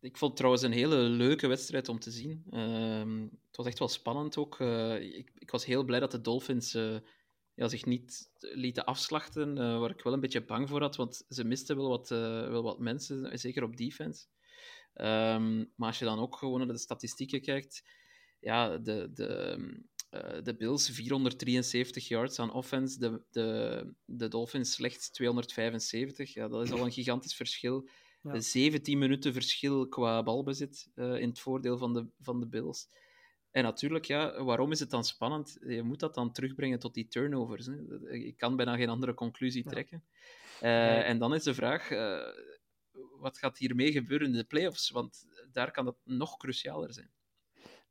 ik vond het trouwens een hele leuke wedstrijd om te zien. Uh, het was echt wel spannend ook. Uh, ik, ik, was heel blij dat de Dolphins uh, ja, zich niet lieten afslachten, waar ik wel een beetje bang voor had, want ze misten wel wat, wel wat mensen, zeker op defense. Um, maar als je dan ook gewoon naar de statistieken kijkt, ja, de, de, uh, de Bills 473 yards aan offense, de, de, de Dolphins slechts 275. Ja, dat is al een gigantisch verschil. Ja. 17 minuten verschil qua balbezit uh, in het voordeel van de, van de Bills. En natuurlijk, ja, waarom is het dan spannend? Je moet dat dan terugbrengen tot die turnovers. Hè. Ik kan bijna geen andere conclusie trekken. Uh. En dan is de vraag, wat gaat hiermee gebeuren in de playoffs? Want daar kan dat nog crucialer zijn.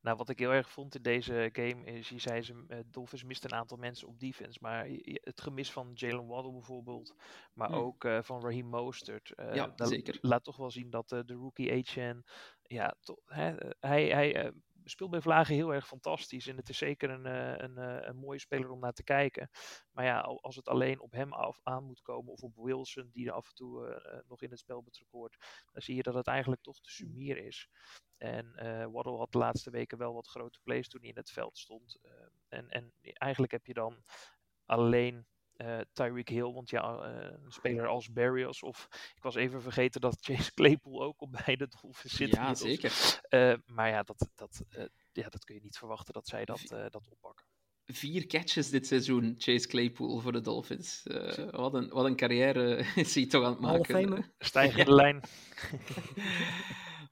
Nou, wat ik heel erg vond in deze game is, je zei ze, uh, Dolphins mist een aantal mensen op defense, maar het gemis van Jalen Waddle bijvoorbeeld, maar ook uh, van Raheem Mostert. Uh, ja, zeker. Laat toch wel zien dat de rookie Etienne, ja, to, hè, hij, hij speelt bij Vlagen heel erg fantastisch. En het is zeker een, een, een, mooie speler om naar te kijken. Maar ja, als het alleen op hem af, aan moet komen, of op Wilson, die er af en toe nog in het spel betrokken wordt, dan zie je dat het eigenlijk toch te sumier is. En uh, Waddle had de laatste weken wel wat grote plays toen hij in het veld stond. En, en eigenlijk heb je dan alleen uh, Tyreek Hill, want ja, een speler als Barrios. Of ik was even vergeten dat Chase Claypool ook op beide Dolphins zit. Ja, zeker. maar ja dat, dat, ja, dat kun je niet verwachten dat zij dat, dat oppakken. Vier catches dit seizoen, Chase Claypool voor de Dolphins. wat, een, wat een carrière is hij toch aan het maken. Stijgende ja. lijn.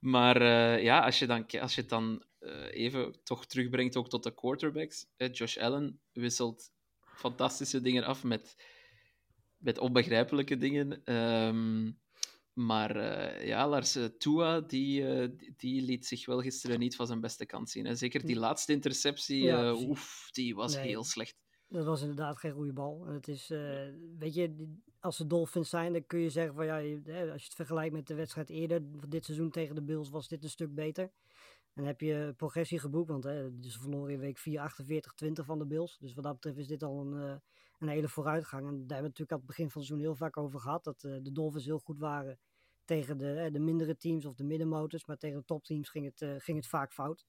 Maar uh, ja, als je, dan, als je het dan uh, even toch terugbrengt ook tot de quarterbacks. Eh, Josh Allen wisselt fantastische dingen af met, met onbegrijpelijke dingen. Um, maar uh, ja, Lars Tua, die, die liet zich wel gisteren niet van zijn beste kant zien. Hè. Zeker die laatste interceptie, ja, oef, die was nee. heel slecht. Dat was inderdaad geen goede bal. En het is, uh, weet je, als ze Dolphins zijn, dan kun je zeggen van ja, als je het vergelijkt met de wedstrijd eerder, dit seizoen tegen de Bills, was dit een stuk beter. En heb je progressie geboekt, want hè, ze verloren in week 4 48-20 van de Bills. Dus wat dat betreft is dit al een, uh, een hele vooruitgang. En daar hebben we natuurlijk aan het begin van het seizoen heel vaak over gehad, dat uh, de Dolphins heel goed waren tegen de, de mindere teams of de middenmotors. Maar tegen de topteams ging het, ging het vaak fout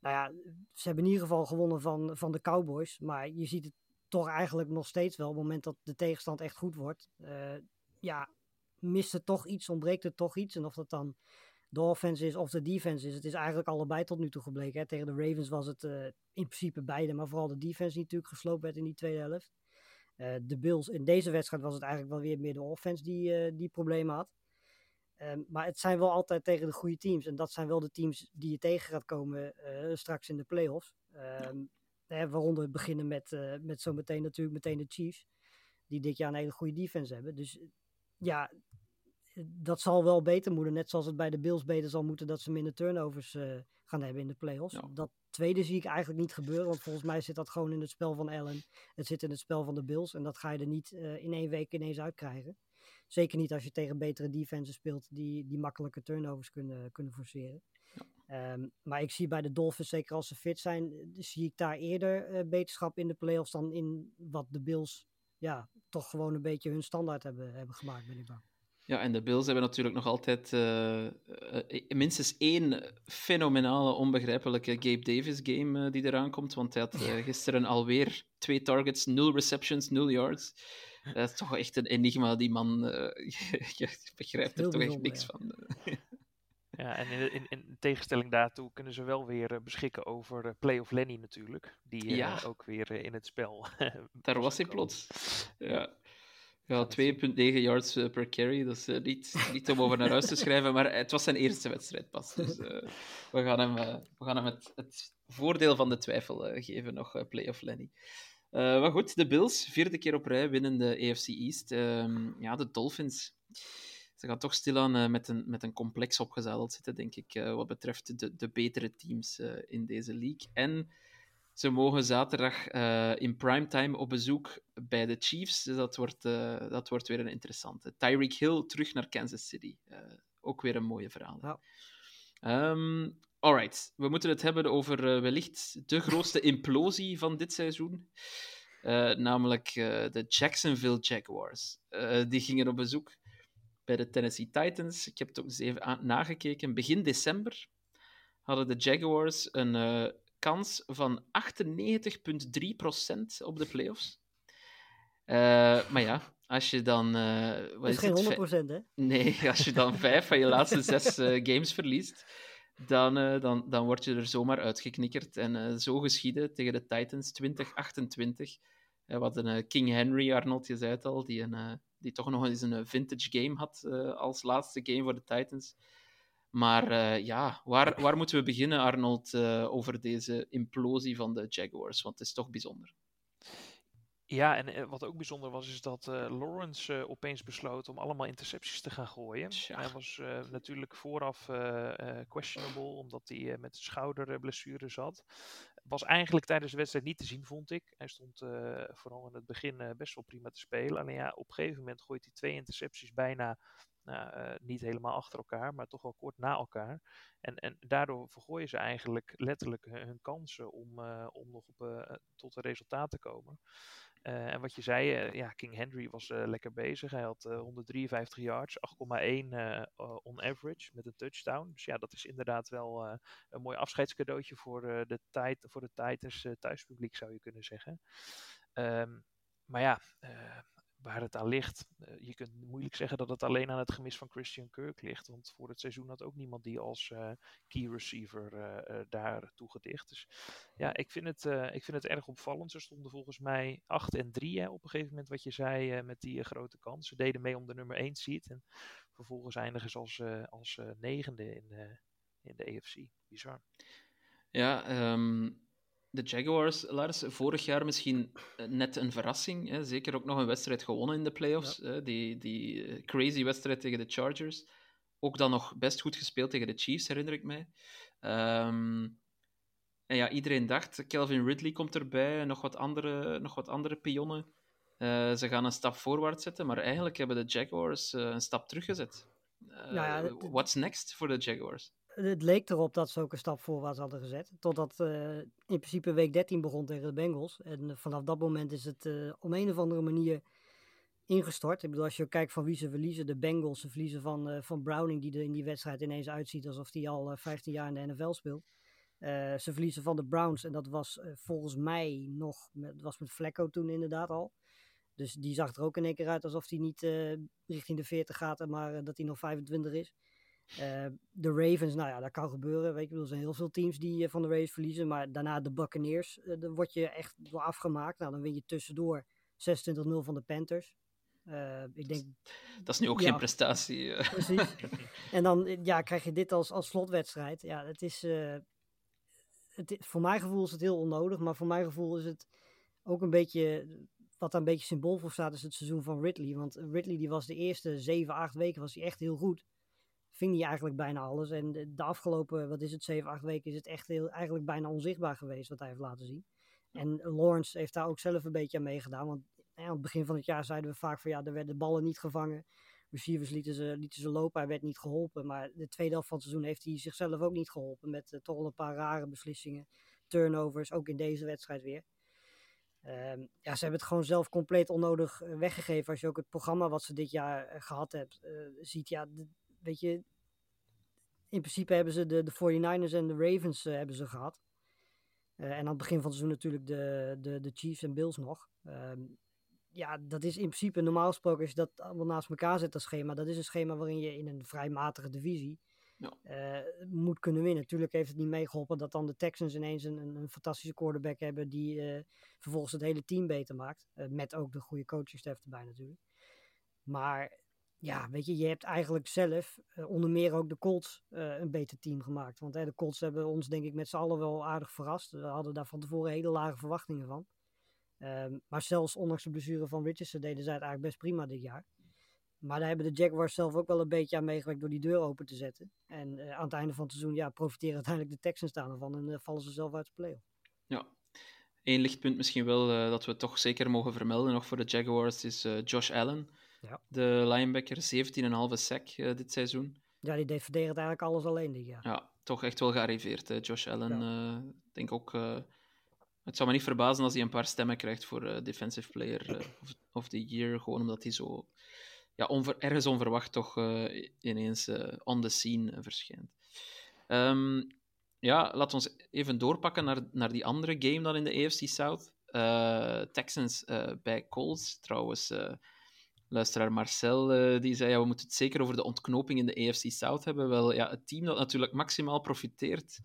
nou ja, ze hebben in ieder geval gewonnen van, van de Cowboys. Maar je ziet het toch eigenlijk nog steeds wel, op het moment dat de tegenstand echt goed wordt, eh, ja, mist er toch iets, ontbreekt er toch iets. En of dat dan de offense is of de defense is, het is eigenlijk allebei tot nu toe gebleken. Hè. Tegen de Ravens was het eh, in principe beide, maar vooral de defense die natuurlijk gesloopt werd in die tweede helft. Eh, de Bills, in deze wedstrijd was het eigenlijk wel weer meer de offense die, eh, die problemen had. Ehm, maar het zijn wel altijd tegen de goede teams. En dat zijn wel de teams die je tegen gaat komen straks in de playoffs. Ehm hè, waaronder het beginnen met, met zometeen natuurlijk meteen de Chiefs. Die dit jaar een hele goede defense hebben. Dus ja, dat zal wel beter moeten. Net zoals het bij de Bills beter zal moeten dat ze minder turnovers eh, gaan hebben in de playoffs. Ja. Dat tweede zie ik eigenlijk niet gebeuren. Want volgens mij zit dat gewoon in het spel van Allen. Het zit in het spel van de Bills. En dat ga je er niet eh, in één week ineens uitkrijgen. Zeker niet als je tegen betere defenses speelt die, die makkelijke turnovers kunnen, kunnen forceren. Ehm, maar ik zie bij de Dolphins, zeker als ze fit zijn, eh, zie ik daar eerder beterschap in de playoffs dan in wat de Bills ja, toch gewoon een beetje hun standaard hebben, hebben gemaakt, ben ik bang. Ja, en de Bills hebben natuurlijk nog altijd eh, eh, minstens één fenomenale, onbegrijpelijke Gabe Davis game eh, die eraan komt. Want hij had eh, gisteren alweer twee targets, nul receptions, nul yards. Dat is toch echt een enigma, die man. eh, je begrijpt er toch echt niks ja. van. Ja, en in, in, in tegenstelling daartoe kunnen ze wel weer eh, beschikken over eh, Playoff Lenny natuurlijk. Die eh, Ja. ook weer eh, in het spel. Daar was hij plots. Ja. Ja, 2,9 yards eh, per carry. Dat is eh, niet, niet om over naar huis te schrijven, maar het was zijn eerste wedstrijd pas. Dus eh, we gaan hem, we gaan hem het, het voordeel van de twijfel geven, nog playoff Lenny. Maar goed, de Bills, vierde keer op rij winnen de AFC East. Ehm, ja, de Dolphins. Ze gaan toch stilaan met, een, met een complex opgezadeld zitten, denk ik, wat betreft de, de betere teams in deze league. En ze mogen zaterdag eh, in primetime op bezoek bij de Chiefs. Dus dat wordt, eh, dat wordt weer een interessante. Tyreek Hill terug naar Kansas City. Eh, ook weer een mooie verhaal. Ja. Ehm, alright, we moeten het hebben over wellicht de grootste implosie van dit seizoen. Namelijk de Jacksonville Jaguars. Die gingen op bezoek bij de Tennessee Titans. Ik heb het ook eens even nagekeken. Begin december hadden de Jaguars een kans van 98,3% op de playoffs. Eh, maar ja, als je dan. eh, wat Dat is is geen het, 100%, hè? Nee, als je dan vijf van je laatste zes eh, games verliest, dan, dan, dan word je er zomaar uitgeknikkerd. En zo geschieden tegen de Titans 2028. Eh, wat een King Henry, Arnold, je zei het al, die, een, die toch nog eens een vintage game had als laatste game voor de Titans. Maar eh, ja, waar, waar moeten we beginnen, Arnold, eh, over deze implosie van de Jaguars? Want het is toch bijzonder. Ja, en eh, wat ook bijzonder was, is dat Lawrence opeens besloot om allemaal intercepties te gaan gooien. Hij was natuurlijk vooraf questionable, omdat hij met schouderblessure zat. Was eigenlijk tijdens de wedstrijd niet te zien, vond ik. Hij stond vooral in het begin best wel prima te spelen. Alleen ja, op een gegeven moment gooit hij twee intercepties bijna nou, eh, niet helemaal achter elkaar, maar toch wel kort na elkaar. En, en daardoor vergooien ze eigenlijk letterlijk hun, kansen om, eh, om nog op, eh, tot een resultaat te komen. En wat je zei, ja, King Henry was lekker bezig. Hij had eh, 153 yards, 8,1 eh, eh, on average met een touchdown. Dus ja, dat is inderdaad wel een mooi afscheidscadeautje voor, de, tijd, voor de Titans thuispubliek, zou je kunnen zeggen. Ehm, maar ja, waar het aan ligt, eh, je kunt moeilijk zeggen dat het alleen aan het gemis van Christian Kirk ligt. Want voor het seizoen had ook niemand die als eh, key receiver eh, eh, daar toegedicht. Dus ja, ik vind, het, ik vind het erg opvallend. Ze stonden volgens mij 8 en 3 hè, op een gegeven moment, wat je zei, met die grote kans. Ze deden mee om de nummer 1 seed. En vervolgens eindigen ze als, als negende in, in de AFC. Bizar. Ja, ehm, de Jaguars, Lars, vorig jaar misschien eh, net een verrassing. Hè? Zeker ook nog een wedstrijd gewonnen in de playoffs. Hè? Die, die eh, crazy wedstrijd tegen de Chargers. Ook dan nog best goed gespeeld tegen de Chiefs, herinner ik mij. Ehm, en ja, iedereen dacht, Calvin Ridley komt erbij, nog wat andere, nog wat andere pionnen. Eh, ze gaan een stap voorwaarts zetten, maar eigenlijk hebben de Jaguars een stap teruggezet. Ja, het- what's next voor de Jaguars? Het leek erop dat ze ook een stap voorwaarts hadden gezet. Totdat eh, in principe week 13 begon tegen de Bengals. En eh, vanaf dat moment is het eh, op een of andere manier ingestort. Ik bedoel, als je kijkt van wie ze verliezen. De Bengals, ze verliezen van, van Browning, die er in die wedstrijd ineens uitziet alsof hij al eh, 15 jaar in de NFL speelt. Ze verliezen van de Browns en dat was volgens mij nog, met, was met Flecko toen inderdaad al. Dus die zag er ook in één keer uit alsof hij niet richting de 40 gaat, maar dat hij nog 25 is. Eh, de Ravens, nou ja, dat kan gebeuren. Weet je, wel, er zijn heel veel teams die eh, van de Ravens verliezen. Maar daarna de Buccaneers, eh daar word je echt door afgemaakt. Nou, dan win je tussendoor 26-0 van de Panthers. Ik denk, Dat is nu ook Ja. geen prestatie. precies. en dan ja, krijg je dit als, als slotwedstrijd. Ja, het is, het, voor mijn gevoel is het heel onnodig. Maar voor mijn gevoel is het ook een beetje, wat daar een beetje symbool voor staat, is het seizoen van Ridley. Want Ridley die was de eerste 7, 8 weken was hij echt heel goed. Ving hij eigenlijk bijna alles. En de, de afgelopen, wat is het, 7, 8 weken is het echt heel, eigenlijk bijna onzichtbaar geweest wat hij heeft laten zien. En Lawrence heeft daar ook zelf een beetje aan meegedaan. Want ja, aan het begin van het jaar zeiden we vaak van ja, er werden ballen niet gevangen. Receivers lieten ze, lieten ze lopen, hij werd niet geholpen. Maar de tweede helft van het seizoen heeft hij zichzelf ook niet geholpen. Met eh, toch wel een paar rare beslissingen. Turnovers, ook in deze wedstrijd weer. Ehm, ja, ze hebben het gewoon zelf compleet onnodig eh, weggegeven. Als je ook het programma wat ze dit jaar eh, gehad hebt, ziet. Ja, weet je, in principe hebben ze de, de 49ers en de Ravens eh, hebben ze gehad. Eh, en aan het begin van het seizoen natuurlijk de, de, de Chiefs en Bills nog. Ehm, ja, dat is in principe normaal gesproken, als je dat allemaal naast elkaar zet, dat schema, dat is een schema waarin je in een vrij matige divisie Ja. eh, moet kunnen winnen. Natuurlijk heeft het niet meegeholpen dat dan de Texans ineens een, een, een fantastische quarterback hebben die vervolgens het hele team beter maakt. Met ook de goede coachingstaf erbij natuurlijk. Maar ja, weet je, je hebt eigenlijk zelf eh, onder meer ook de Colts eh, een beter team gemaakt. Want hè, de Colts hebben ons denk ik met z'n allen wel aardig verrast. We hadden daar van tevoren hele lage verwachtingen van. Ehm, maar zelfs ondanks de blessure van Richardson deden zij het eigenlijk best prima dit jaar. Maar daar hebben de Jaguars zelf ook wel een beetje aan meegewerkt door die deur open te zetten. En eh, aan het einde van het seizoen ja, profiteren uiteindelijk de Texans daar nog van en vallen ze zelf uit de play-off. Ja. Eén lichtpunt misschien wel dat we toch zeker mogen vermelden nog voor de Jaguars is Josh Allen. Ja. De linebacker, 17,5 sack eh, dit seizoen. Ja, die verdedigend eigenlijk alles alleen dit jaar. Ja, toch echt wel gearriveerd, hè, Josh Allen. eh, Ik denk ook... eh, het zou me niet verbazen als hij een paar stemmen krijgt voor eh, Defensive Player eh, of, of the Year, gewoon omdat hij zo ja, onver- ergens onverwacht toch eh, ineens eh, on the scene eh, verschijnt. Ehm, ja, laten we ons even doorpakken naar, naar die andere game dan in de AFC South. Eh, Texans eh, bij Colts, trouwens. eh, luisteraar Marcel eh, die zei, ja, we moeten het zeker over de ontknoping in de AFC South hebben. Wel, ja, het team dat natuurlijk maximaal profiteert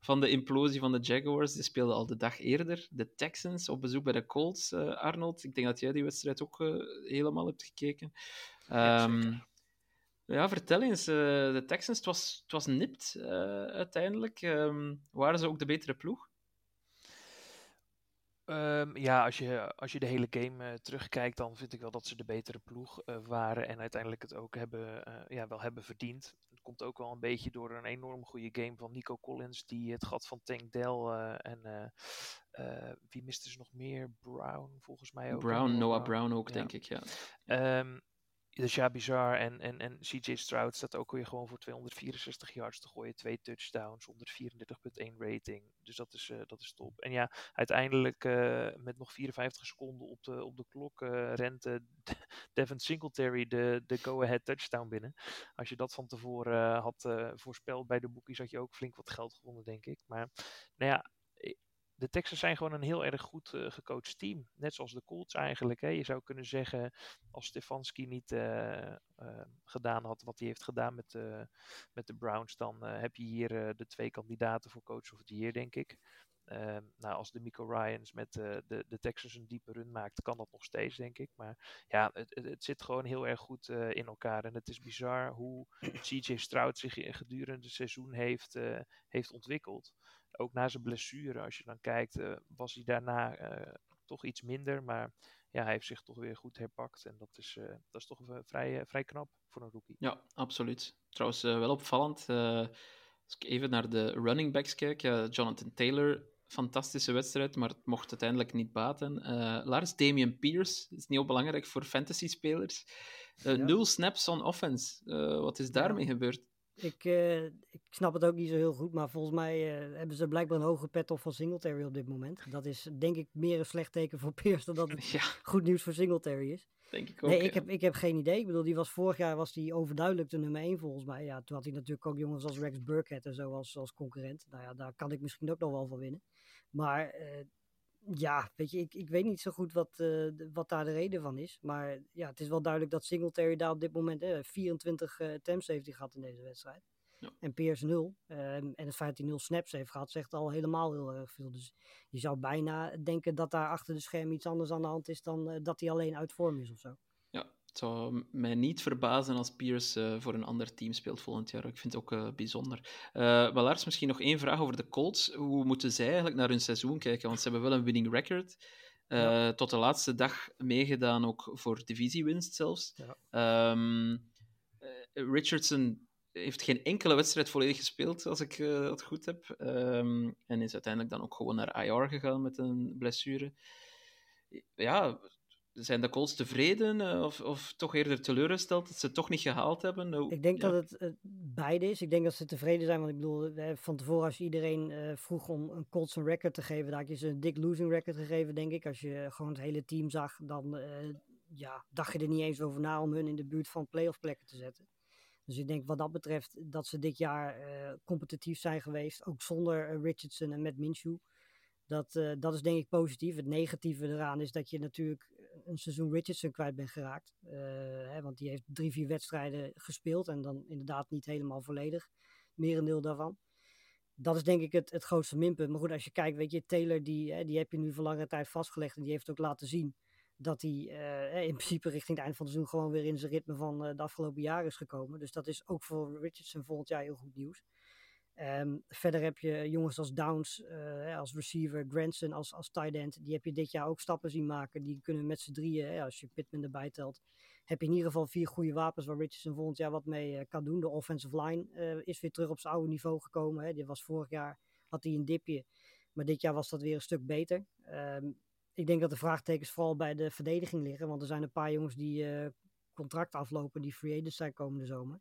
van de implosie van de Jaguars, die speelde al de dag eerder. De Texans op bezoek bij de Colts, eh, Arnold. Ik denk dat jij die wedstrijd ook eh, helemaal hebt gekeken. Ja, Ehm, ja, vertel eens. de Texans, het was, het was nipt uiteindelijk. Ehm, waren ze ook de betere ploeg? Ehm, ja, als je, als je de hele game eh, terugkijkt, dan vind ik wel dat ze de betere ploeg eh, waren en uiteindelijk het ook hebben, eh, ja, wel hebben verdiend. Het komt ook wel een beetje door een enorm goede game van Nico Collins, die het gat van Tank Dell en wie miste ze nog meer? Brown, volgens mij ook. Brown, Noah Brown ook, Ja. denk ik. Ja. Ehm dus ja, bizar. En, en, en CJ Stroud staat ook weer gewoon voor 264 yards te gooien. Twee touchdowns, 134,1 rating. Dus dat is, eh, dat is top. En ja, uiteindelijk eh, met nog 54 seconden op de, op de klok eh, rent Devin Singletary de, de go-ahead touchdown binnen. Als je dat van tevoren had voorspeld bij de boekies, had je ook flink wat geld gewonnen, denk ik. Maar nou ja, de Texans zijn gewoon een heel erg goed eh, gecoacht team. Net zoals de Colts eigenlijk. Hè. Je zou kunnen zeggen, als Stefanski niet eh, eh, gedaan had wat hij heeft gedaan met, met de Browns, dan heb je hier de twee kandidaten voor Coach of the Year, denk ik. Ehm, nou, als de Mico Ryans met de, de Texans een diepe run maakt, kan dat nog steeds, denk ik. Maar ja, het, het, zit gewoon heel erg goed in elkaar. En het is bizar hoe CJ Stroud zich gedurende het seizoen heeft, heeft ontwikkeld. Ook na zijn blessure, als je dan kijkt, eh, was hij daarna eh, toch iets minder. Maar ja, hij heeft zich toch weer goed herpakt. En dat is, eh, dat is toch vrij, vrij knap voor een rookie. Ja, absoluut. Trouwens, wel opvallend. als ik even naar de running backs kijk, Jonathan Taylor, fantastische wedstrijd, maar het mocht uiteindelijk niet baten. Lars, Damian Pierce, is niet onbelangrijk voor fantasy-spelers. Eh, Ja. Nul snaps on offense. Wat is daarmee gebeurd? Ik, eh, ik snap het ook niet zo heel goed, maar volgens mij eh, hebben ze blijkbaar een hoge pet op van Singletary op dit moment. Dat is denk ik meer een slecht teken voor Pierce dan dat het Ja, goed nieuws voor Singletary is. Denk ik ook. Nee, ja. ik heb, ik heb geen idee. Ik bedoel, die was vorig jaar was die overduidelijk de nummer 1 volgens mij. Ja, toen had hij natuurlijk ook jongens als Rex Burkhead en zo als, als concurrent. Nou ja, daar kan ik misschien ook nog wel van winnen. Maar eh, ja, weet je, ik, ik weet niet zo goed wat, eh, wat daar de reden van is. Maar ja, het is wel duidelijk dat Singletary daar op dit moment eh, 24 eh attempts heeft hij gehad in deze wedstrijd. Ja. En Pierce 0. en het feit dat hij 0 snaps heeft gehad, zegt al helemaal heel erg veel. Dus je zou bijna denken dat daar achter de scherm iets anders aan de hand is dan eh, dat hij alleen uit vorm is of zo. Het zou mij niet verbazen als Pierce eh, voor een ander team speelt volgend jaar. Ik vind het ook eh, bijzonder. Eh maar Lars, misschien nog één vraag over de Colts. Hoe moeten zij eigenlijk naar hun seizoen kijken? Want ze hebben wel een winning record. Tot de laatste dag meegedaan, ook voor divisiewinst zelfs. Ja. Ehm, eh, Richardson heeft geen enkele wedstrijd volledig gespeeld, als ik het goed heb. Ehm, en is uiteindelijk dan ook gewoon naar IR gegaan met een blessure. Ja, zijn de Colts tevreden eh, of, of toch eerder teleurgesteld dat ze het toch niet gehaald hebben? Nou, Ik denk ja. dat het eh, beide is. Ik denk dat ze tevreden zijn. Want ik bedoel, hebben van tevoren als iedereen eh, vroeg om een Colts een record te geven, daar had je ze een dik losing record gegeven, denk ik. Als je gewoon het hele team zag, dan eh, ja, dacht je er niet eens over na om hun in de buurt van playoff plekken te zetten. Dus ik denk wat dat betreft dat ze dit jaar eh, competitief zijn geweest. Ook zonder eh, Richardson en met Minshew. Dat, eh, dat is denk ik positief. Het negatieve eraan is dat je natuurlijk een seizoen Richardson kwijt bent geraakt. Eh, hè, want die heeft drie, vier wedstrijden gespeeld. En dan inderdaad niet helemaal volledig. Merendeel daarvan. Dat is denk ik het, het grootste minpunt. Maar goed, als je kijkt, weet je, Taylor die, hè, die heb je nu voor langere tijd vastgelegd. En die heeft ook laten zien dat hij eh, in principe richting het eind van het seizoen gewoon weer in zijn ritme van eh, de afgelopen jaren is gekomen. Dus dat is ook voor Richardson volgend jaar heel goed nieuws. Ehm, verder heb je jongens als Downs, eh, als receiver, Granson als, als tight end. Die heb je dit jaar ook stappen zien maken. Die kunnen met z'n drieën, hè, als je Pittman erbij telt, heb je in ieder geval vier goede wapens waar Richardson volgend jaar wat mee eh, kan doen. De offensive line eh, is weer terug op zijn oude niveau gekomen. Hè. Die was vorig jaar, had hij een dipje. Maar dit jaar was dat weer een stuk beter. Ehm, ik denk dat de vraagtekens vooral bij de verdediging liggen. Want er zijn een paar jongens die eh, contract aflopen, die free agents zijn komende zomer.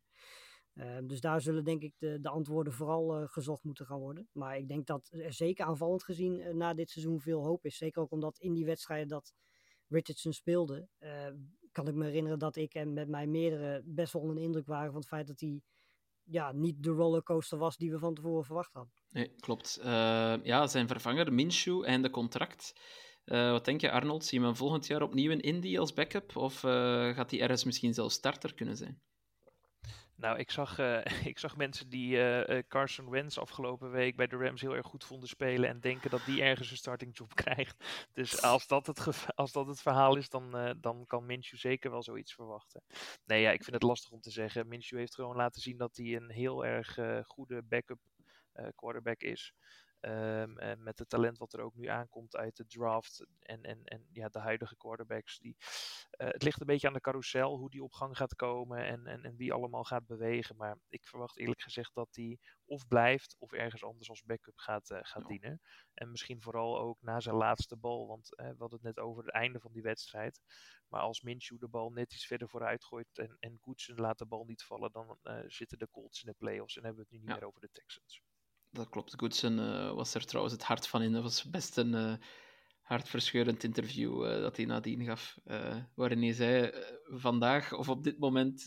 Ehm, dus daar zullen denk ik de, de antwoorden vooral eh, gezocht moeten gaan worden. Maar ik denk dat er zeker aanvallend gezien eh, na dit seizoen veel hoop is. Zeker ook omdat in die wedstrijden dat Richardson speelde, eh, kan ik me herinneren dat ik en met mij meerdere best wel onder de indruk waren van het feit dat hij ja, niet de rollercoaster was die we van tevoren verwacht hadden. Nee, klopt. Eh, ja, zijn vervanger, Minshew, en de contract. Eh, wat denk je, Arnold? Zie je hem volgend jaar opnieuw in Indy als backup? Of gaat hij ergens misschien zelfs starter kunnen zijn? Nou, ik zag, eh, ik zag mensen die eh, eh, Carson Wentz afgelopen week bij de Rams heel erg goed vonden spelen en denken dat die ergens een starting job krijgt. Dus als dat het, als dat het verhaal is, dan, dan kan Minshew zeker wel zoiets verwachten. Nee, ja, ik vind het lastig om te zeggen. Minshew heeft gewoon laten zien dat hij een heel erg goede backup quarterback is. Ehm, en met het talent wat er ook nu aankomt uit de draft en, en, en ja, de huidige quarterbacks. Die, eh, het ligt een beetje aan de carousel hoe die op gang gaat komen en, en, en wie allemaal gaat bewegen. Maar ik verwacht eerlijk gezegd dat die of blijft of ergens anders als backup gaat, eh, gaat Ja. dienen. En misschien vooral ook na zijn laatste bal. Want eh, we hadden het net over het einde van die wedstrijd. Maar als Minshew de bal net iets verder vooruit gooit en, en Goodson laat de bal niet vallen, dan zitten de Colts in de playoffs en hebben we het nu niet Ja. meer over de Texans. Dat klopt. Goodson eh, was er trouwens het hart van in. Dat was best een eh, hartverscheurend interview eh, dat hij nadien gaf. waarin hij zei: Vandaag of op dit moment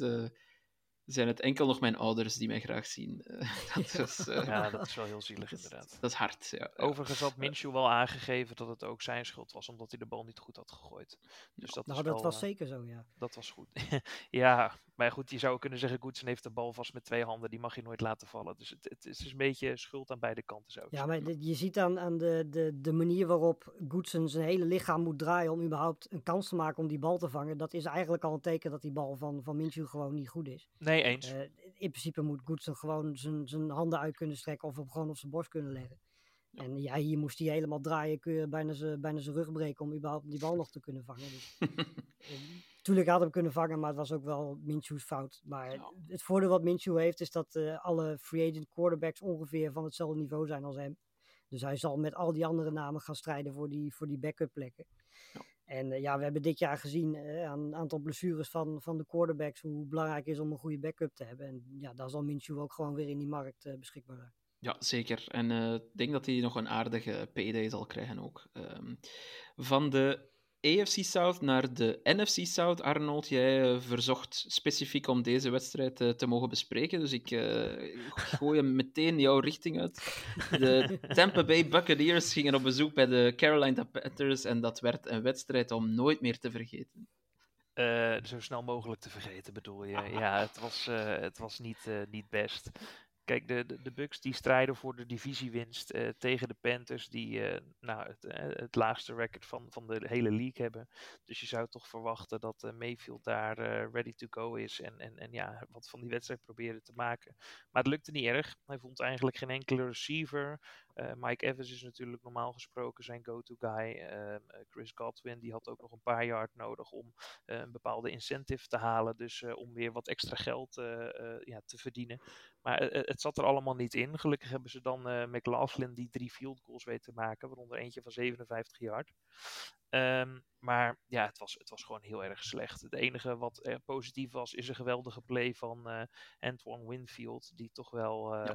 zijn het enkel nog mijn ouders die mij graag zien. Dat, was, eh, Ja, dat is wel heel zielig is- inderdaad. Dat is hard. Ja. Overigens had Minshew wel aangegeven dat het ook zijn schuld was, omdat hij de bal niet goed had gegooid. Dus dat, nou, is dat wel, was eh, zeker zo, ja. dat was goed. ja, maar goed, je zou kunnen zeggen, Goodson heeft de bal vast met twee handen, die mag je nooit laten vallen. Dus het, het is een beetje schuld aan beide kanten, zou ik Ja, zeggen. maar je ziet aan, aan de, de, de manier waarop Goodson zijn hele lichaam moet draaien om überhaupt een kans te maken om die bal te vangen. Dat is eigenlijk al een teken dat die bal van, van Minshew gewoon niet goed is. Nee, eens. Eh, in principe moet Goodson gewoon zijn, zijn handen uit kunnen strekken of hem gewoon op zijn borst kunnen leggen. En ja, hier moest hij helemaal draaien, kun je bijna zijn, bijna zijn rug breken om überhaupt die bal nog te kunnen vangen. Dus, eh, tuurlijk had hij hem kunnen vangen, maar het was ook wel Minshew's fout. Maar Ja. het voordeel wat Minshew heeft is dat eh, alle free agent quarterbacks ongeveer van hetzelfde niveau zijn als hem. Dus hij zal met al die andere namen gaan strijden voor die, voor die backup plekken. Ja. En eh, ja, we hebben dit jaar gezien eh, aan een aantal blessures van, van de quarterbacks hoe belangrijk het is om een goede backup te hebben. En ja, daar zal Minshew ook gewoon weer in die markt eh, beschikbaar zijn. Ja, zeker. En ik denk dat hij nog een aardige payday zal krijgen ook. Ehm, van de AFC South naar de NFC South. Arnold, jij eh, verzocht specifiek om deze wedstrijd eh, te mogen bespreken. Dus ik eh, gooi hem meteen jouw richting uit. De Tampa Bay Buccaneers gingen op bezoek bij de Carolina Panthers. En dat werd een wedstrijd om nooit meer te vergeten. Zo snel mogelijk te vergeten, bedoel je? Ja, het was, het was niet, niet best. Kijk, de, de, de Bucks die strijden voor de divisiewinst eh, tegen de Panthers, die eh, nou, het, eh, het laagste record van, van de hele league hebben. Dus je zou toch verwachten dat eh, Mayfield daar ready to go is en, en, en ja, wat van die wedstrijd proberen te maken. Maar het lukte niet erg. Hij vond eigenlijk geen enkele receiver. Eh, Mike Evans is natuurlijk normaal gesproken zijn go-to guy. Ehm, eh, Chris Godwin die had ook nog een paar yard nodig om eh, een bepaalde incentive te halen. Dus om weer wat extra geld ja, te verdienen. Maar het zat er allemaal niet in. Gelukkig hebben ze dan McLaughlin die drie field goals weet te maken. Waaronder eentje van 57 yard. Ehm, maar ja, het was, het was gewoon heel erg slecht. Het enige wat er positief was, is een geweldige play van Antoine Winfield. Die toch wel.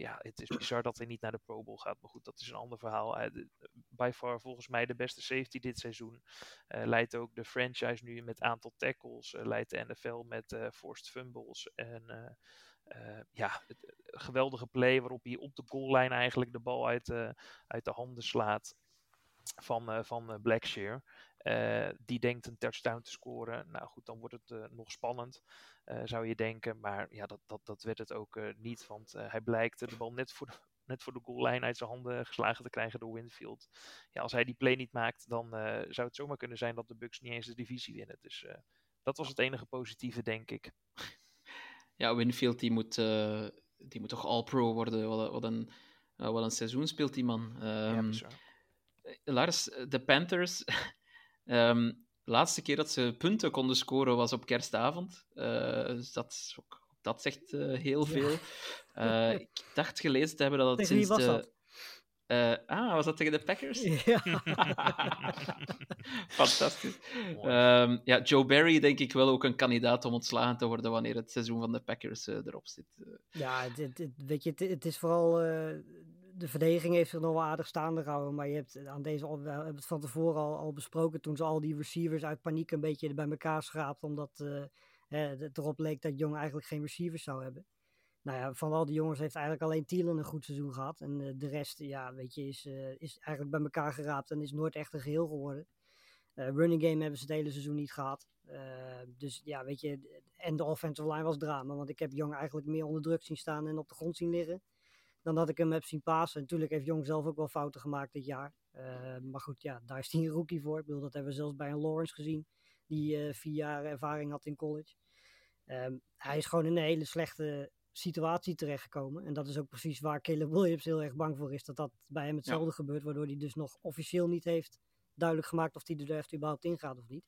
Ja, het is bizar dat hij niet naar de Pro Bowl gaat. Maar goed, dat is een ander verhaal. De- by far volgens mij de beste safety dit seizoen. Eh, leidt ook de franchise nu met aantal tackles. eh, leidt de NFL met eh forced fumbles. En ja, het, geweldige play waarop hij op de goallijn eigenlijk de bal uit, uit de handen slaat van, eh van Blackshear. Eh, die denkt een touchdown te scoren. Nou goed, dan wordt het eh, nog spannend, eh, zou je denken. Maar ja, dat, dat, dat werd het ook niet. Want hij blijkt de bal net voor de, net voor de goallijn uit zijn handen geslagen te krijgen door Winfield. Ja, als hij die play niet maakt, dan zou het zomaar kunnen zijn dat de Bucks niet eens de divisie winnen. Dus dat was het enige positieve, denk ik. Ja, Winfield die moet, die moet toch all-pro worden. Wat, een- wat, een, wat een seizoen speelt die man. ja, Ehm. Lars, de Panthers. ehm, de laatste keer dat ze punten konden scoren was op kerstavond. Eh, dus dat, is ook- dat zegt eh, heel veel. Eh, ik dacht gelezen te hebben dat het Tegen wie sinds was de... dat? Eh, ah, was dat tegen de Packers? Ja. Fantastisch. Ehm, ja, Joe Barry denk ik wel ook een kandidaat om ontslagen te worden wanneer het seizoen van de Packers erop zit. Ja, het, het- het- weet je, het, het is vooral. De verdediging heeft zich nog wel aardig staande gehouden. Maar je hebt aan deze. al- We hebben het van tevoren al, al besproken. toen ze al die receivers uit paniek een beetje bij elkaar schraapten. omdat eh, het erop leek dat Jong eigenlijk geen receivers zou hebben. Nou ja, van al die jongens heeft eigenlijk alleen Thielen een goed seizoen gehad. En eh, de rest, ja, weet je, is, eh, is eigenlijk bij elkaar geraapt en is nooit echt een geheel geworden. Running game hebben ze het hele seizoen niet gehad. Eh, dus ja, weet je, en de offensive line was drama. Want ik heb Jong eigenlijk meer onder druk zien staan en op de grond zien liggen. Dan dat ik hem heb zien passen. Natuurlijk heeft Jong zelf ook wel fouten gemaakt dit jaar. Eh, maar goed, ja, daar is hij een rookie voor. Ik bedoel, dat hebben we zelfs bij een Lawrence gezien. Die eh, vier jaar ervaring had in college. Ehm, hij is gewoon in een hele slechte situatie terechtgekomen. En dat is ook precies waar Caleb Williams heel erg bang voor is. Dat dat bij hem hetzelfde gebeurt. Waardoor hij dus nog officieel niet heeft duidelijk gemaakt of hij er echt überhaupt in gaat of niet.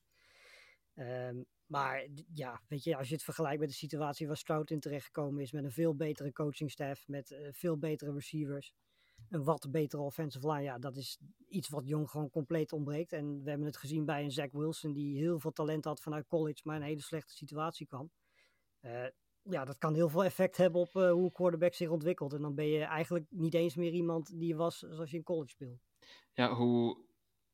Ehm, maar ja, weet je, als je het vergelijkt met de situatie waar Stroud in terechtgekomen is, met een veel betere coachingstaff, met eh, veel betere receivers, een wat betere offensive line, ja, dat is iets wat Jong gewoon compleet ontbreekt. En we hebben het gezien bij een Zach Wilson, die heel veel talent had vanuit college, maar in een hele slechte situatie kwam. Eh, ja, dat kan heel veel effect hebben op eh, hoe een quarterback zich ontwikkelt. En dan ben je eigenlijk niet eens meer iemand die je was zoals je in college speelde. Ja, hoe...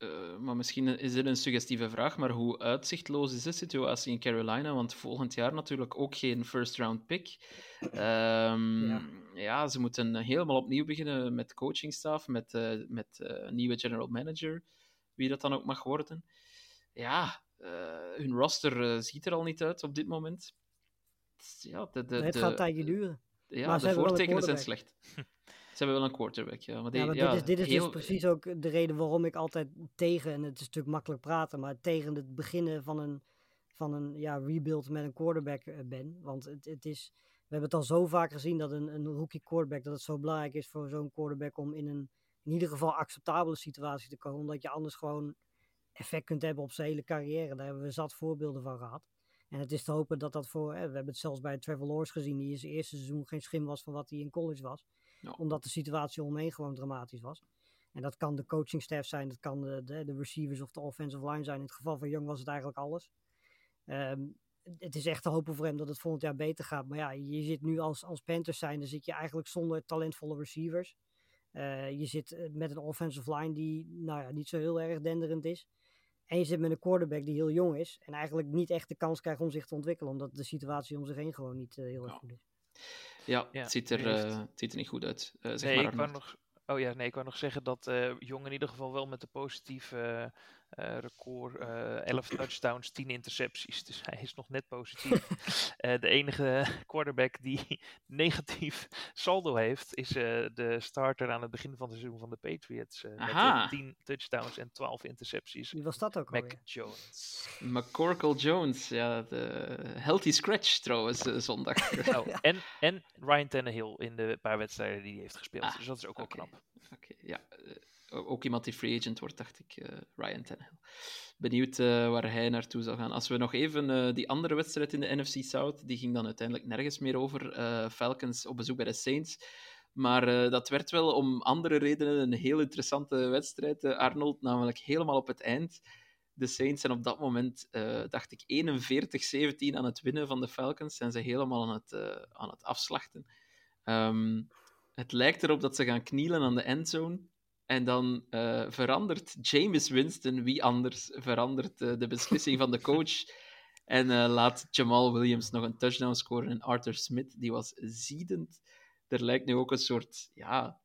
eh, maar misschien is dit een suggestieve vraag, maar hoe uitzichtloos is de situatie in Carolina? Want volgend jaar natuurlijk ook geen first-round pick. Ehm, Ja. ja. ze moeten helemaal opnieuw beginnen met coachingstaf, met, eh, met een nieuwe general manager, wie dat dan ook mag worden. Ja, hun roster ziet er al niet uit op dit moment. Ja, de, de, het gaat tijdje duren. Ja, maar de voortekenen zijn slecht. Ze hebben wel een quarterback, ja. Maar, die, Ja, maar ja, dit is, dit is heel- dus precies ook de reden waarom ik altijd tegen, en het is natuurlijk makkelijk praten, maar tegen het beginnen van een, van een ja, rebuild met een quarterback eh, ben. Want het, het is, we hebben het al zo vaak gezien dat een, een rookie quarterback, dat het zo belangrijk is voor zo'n quarterback om in een in ieder geval acceptabele situatie te komen. Omdat je anders gewoon effect kunt hebben op zijn hele carrière. Daar hebben we zat voorbeelden van gehad. En het is te hopen dat dat voor, hè, we hebben het zelfs bij Trevor Lawrence gezien, die in zijn eerste seizoen geen schim was van wat hij in college was Ja. omdat de situatie omheen gewoon dramatisch was. En dat kan de coachingstaff zijn, dat kan de, de, de receivers of de offensive line zijn. In het geval van Young was het eigenlijk alles. Ehm, het is echt te hopen voor hem dat het volgend jaar beter gaat. Maar ja, je zit nu als, als Panthers zijn, dan zit je eigenlijk zonder talentvolle receivers. Eh, je zit eh, met een offensive line die nou ja, niet zo heel erg denderend is. En je zit met een quarterback die heel jong is. En eigenlijk niet echt de kans krijgt om zich te ontwikkelen. Omdat de situatie om zich heen gewoon niet eh, heel erg goed is. Ja, Ja, het, ziet er, eh, het ziet er niet goed uit. Eh, zeg Nee, maar, ik wou nog, oh ja, nee, ik wou nog zeggen dat eh Jong in ieder geval wel met de positieve eh, record eh 11 touchdowns, 10 intercepties. Dus hij is nog net positief. Eh, de enige quarterback die negatief saldo heeft, is eh, de starter aan het begin van het seizoen van de Patriots. eh, met eh, Aha. 10 touchdowns en 12 intercepties. Wie was dat ook Mac alweer? Jones. McCorkle Jones, ja, de healthy scratch trouwens, eh, zondag. Oh, en, en Ryan Tannehill in de paar wedstrijden die hij heeft gespeeld. Ah, dus dat is ook wel knap. Oké, ja. Eh, ook iemand die free agent wordt, dacht ik, eh, Ryan Tannehill. Benieuwd eh, waar hij naartoe zal gaan. Als we nog even die andere wedstrijd in de NFC South, die ging dan uiteindelijk nergens meer over. Falcons op bezoek bij de Saints. Maar dat werd wel om andere redenen een heel interessante wedstrijd, Arnold. Namelijk helemaal op het eind. De Saints zijn op dat moment, dacht ik, 41-17 aan het winnen van de Falcons. Zijn ze helemaal aan het, aan het afslachten. Ehm, het lijkt erop dat ze gaan knielen aan de endzone. En dan eh, verandert James Winston, wie anders, verandert eh, de beslissing van de coach. En eh, laat Jamal Williams nog een touchdown scoren. En Arthur Smith, die was ziedend. Er lijkt nu ook een soort ja,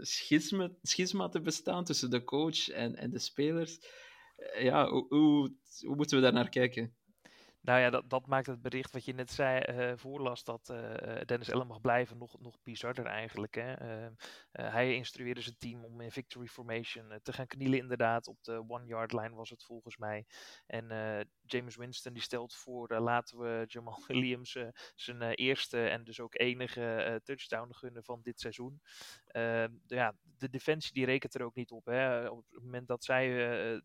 schisma, schisma te bestaan tussen de coach en, en de spelers. Ja, hoe, hoe, hoe moeten we daar naar kijken? Nou ja, dat, dat maakt het bericht wat je net zei, eh voorlas dat eh, eh, Dennis Allen mag blijven, nog, nog bizarder eigenlijk. Hè? Eh, eh, hij instrueerde zijn team om in victory formation te gaan knielen inderdaad. Op de one-yard line was het volgens mij. En James Winston die stelt voor, laten we Jamal Williams zijn eerste en dus ook enige touchdown gunnen van dit seizoen. Eh, de- ja, de defensie die rekent er ook niet op. Hè? Op het moment dat zij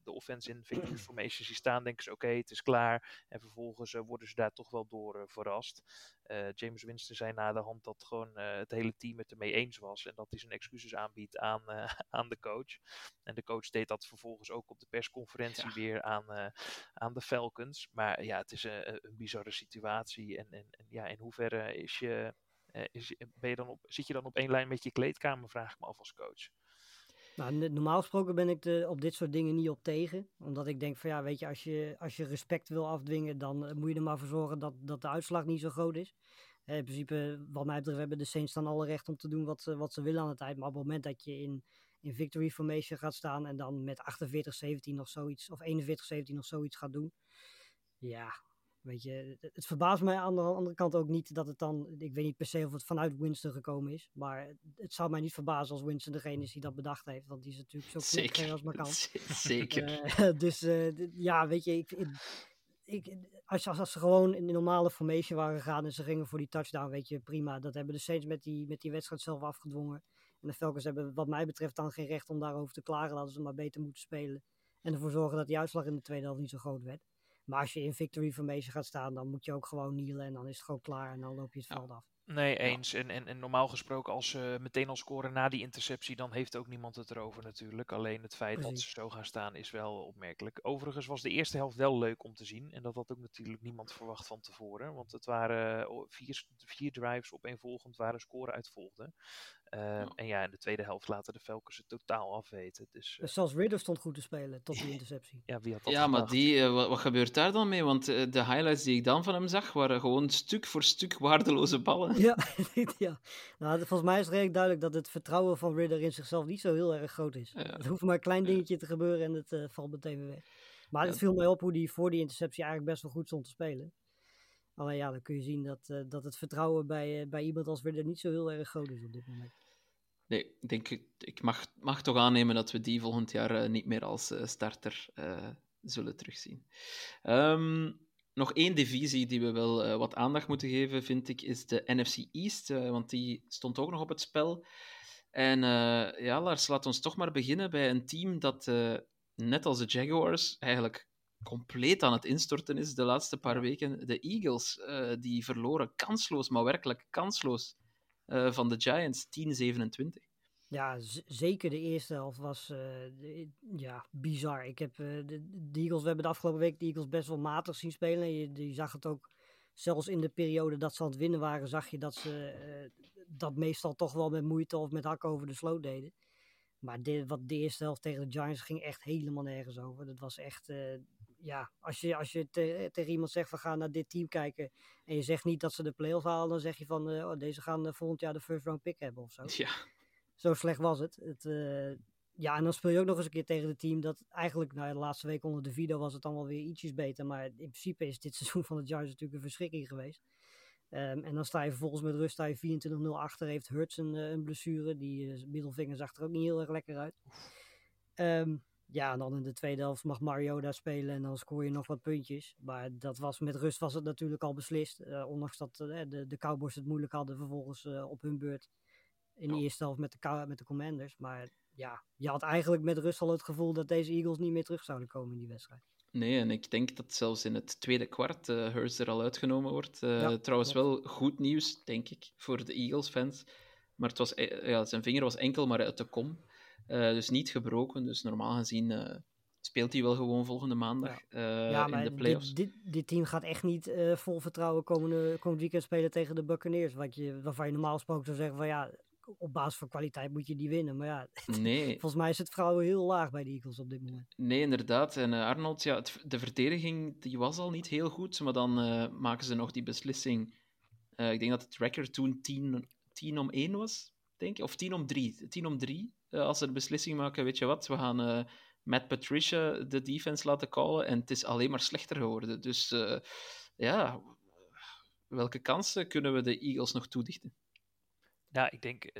de offense in victory formation zien staan, denken ze oké, het is klaar. En vervolgens eh, worden ze daar toch wel door eh, verrast. Eh, James Winston zei na de hand dat gewoon het hele team het ermee eens was. En dat hij zijn excuses aanbiedt aan, aan de coach. En de coach deed dat vervolgens ook op de persconferentie Ja. weer aan, aan de Falcons. Maar ja, het is een, een bizarre situatie. En, en, en ja, in hoeverre is je, is, je- ben je dan op, zit je dan op één lijn met je kleedkamer, vraag ik me af als coach. Nou, normaal gesproken ben ik er op dit soort dingen niet op tegen. Omdat ik denk van ja, weet je, als je, als je respect wil afdwingen, dan eh, moet je er maar voor zorgen dat, dat de uitslag niet zo groot is. Eh, in principe, wat mij betreft, hebben de Saints dan alle recht om te doen wat wat ze willen aan het eind. Maar op het moment dat je in, in victory formation gaat staan en dan met 48-17 of zoiets, of 41-17 of zoiets gaat doen. Ja, weet je, het, het verbaast mij aan de andere kant ook niet dat het dan, ik weet niet per se of het vanuit Winston gekomen is. Maar het zou mij niet verbazen als Winston degene is die dat bedacht heeft. Want die is natuurlijk zo Zeker. als maar kan. Zeker. Eh, dus eh, ja, weet je, ik, ik, ik, als, als, als ze gewoon in de normale formation waren gegaan en ze gingen voor die touchdown, weet je, prima. Dat hebben de Saints met die, met die wedstrijd zelf afgedwongen. En de Falcons hebben wat mij betreft dan geen recht om daarover te klagen. Laten ze maar beter moeten spelen. En ervoor zorgen dat die uitslag in de tweede helft niet zo groot werd. Maar als je in victory formation gaat staan, dan moet je ook gewoon knielen en dan is het gewoon klaar en dan loop je het Ja. veld af. Nee, eens. En, en, en normaal gesproken, als ze meteen al scoren na die interceptie, dan heeft ook niemand het erover natuurlijk. Alleen het feit dat ze zo gaan staan is wel opmerkelijk. Overigens was de eerste helft wel leuk om te zien. En dat had ook natuurlijk niemand verwacht van tevoren. Want het waren eh, vier, vier drives opeenvolgend waar een score uit Eh, Ja. En ja, in de tweede helft laten de Falcons het totaal afweten. Dus eh, Dus zelfs Ridder stond goed te spelen tot die interceptie. ja, wie had dat Ja, maar die, eh, wat, wat gebeurt daar dan mee? Want eh, de highlights die ik dan van hem zag, waren gewoon stuk voor stuk waardeloze ballen. Ja, ja. Nou, volgens mij is het redelijk duidelijk dat het vertrouwen van Ridder in zichzelf niet zo heel erg groot is. Ja. Het hoeft maar een klein dingetje te gebeuren en het valt meteen weer weg. Maar Ja. het viel mij op hoe die voor die interceptie eigenlijk best wel goed stond te spelen. Alleen ja, dan kun je zien dat, eh, dat het vertrouwen bij, eh, bij iemand als Ridder niet zo heel erg groot is op dit moment. Nee, ik denk, ik mag, mag toch aannemen dat we die volgend jaar eh, niet meer als starter zullen terugzien. Ehm, nog één divisie die we wel wat aandacht moeten geven, vind ik, is de NFC East. want die stond ook nog op het spel. En ja, Lars, laat ons toch maar beginnen bij een team dat, net als de Jaguars, eigenlijk compleet aan het instorten is de laatste paar weken. De Eagles, eh, die verloren kansloos, maar werkelijk kansloos eh, van de Giants, 10-27. Ja, zeker de eerste helft was eh, ja, bizar. Ik heb de, de Eagles, we hebben de afgelopen week de Eagles best wel matig zien spelen. Je, zag het ook, zelfs in de periode dat ze aan het winnen waren, zag je dat ze dat meestal toch wel met moeite of met hakken over de sloot deden. Maar dit, wat de eerste helft tegen de Giants ging echt helemaal nergens over. Dat was echt, ja, als je, als je te- tegen iemand zegt we gaan naar dit team kijken en je zegt niet dat ze de play-off halen, dan zeg je van eh, oh, deze gaan eh, volgend jaar de first round pick hebben of zo. Ja, Zo slecht was het. het eh, ja, en dan speel je ook nog eens een keer tegen het team dat eigenlijk, nou ja, de laatste week onder de Vido was het dan wel weer ietsjes beter. Maar in principe is dit seizoen van de Giants natuurlijk een verschrikking geweest. Ehm, en dan sta je vervolgens met rust sta je 24-0 achter. Heeft Hurts een, een blessure. Die middelvinger zag er ook niet heel erg lekker uit. Ehm, ja, en dan in de tweede helft mag Mario daar spelen en dan scoor je nog wat puntjes. Maar dat was, met rust was het natuurlijk al beslist. Eh, ondanks dat eh, de, de Cowboys het moeilijk hadden vervolgens eh, op hun beurt in de eerste helft met de, met de Commanders. Maar ja, je had eigenlijk met rust al het gevoel dat deze Eagles niet meer terug zouden komen in die wedstrijd. nee, en ik denk dat zelfs in het tweede kwart eh Hurst er al uitgenomen wordt. Ja, trouwens, wel goed nieuws, denk ik, voor de Eagles-fans. Maar het was, ja, zijn vinger was enkel maar uit de kom. Eh, dus niet gebroken. Dus normaal gezien eh, speelt hij wel gewoon volgende maandag eh, ja, in de playoffs. dit, dit, dit team gaat echt niet vol vertrouwen komende, komend weekend spelen tegen de Buccaneers. Wat je, waarvan je normaal gesproken zou zeggen van ja, op basis van kwaliteit moet je die winnen. Maar ja, Nee, volgens mij is het vertrouwen heel laag bij de Eagles op dit moment. Nee, inderdaad. En Arnold, ja, het- de verdediging die was al niet heel goed, maar dan maken ze nog die beslissing. Ik denk dat het record toen 10, 10 om 1 was, denk ik. Of 10 om 3. 10 om 3. Eh, als ze de beslissing maken, weet je wat, we gaan eh Matt Patricia de defense laten callen en het is alleen maar slechter geworden. Dus eh, ja, welke kansen kunnen we de Eagles nog toedichten? Ja, ik denk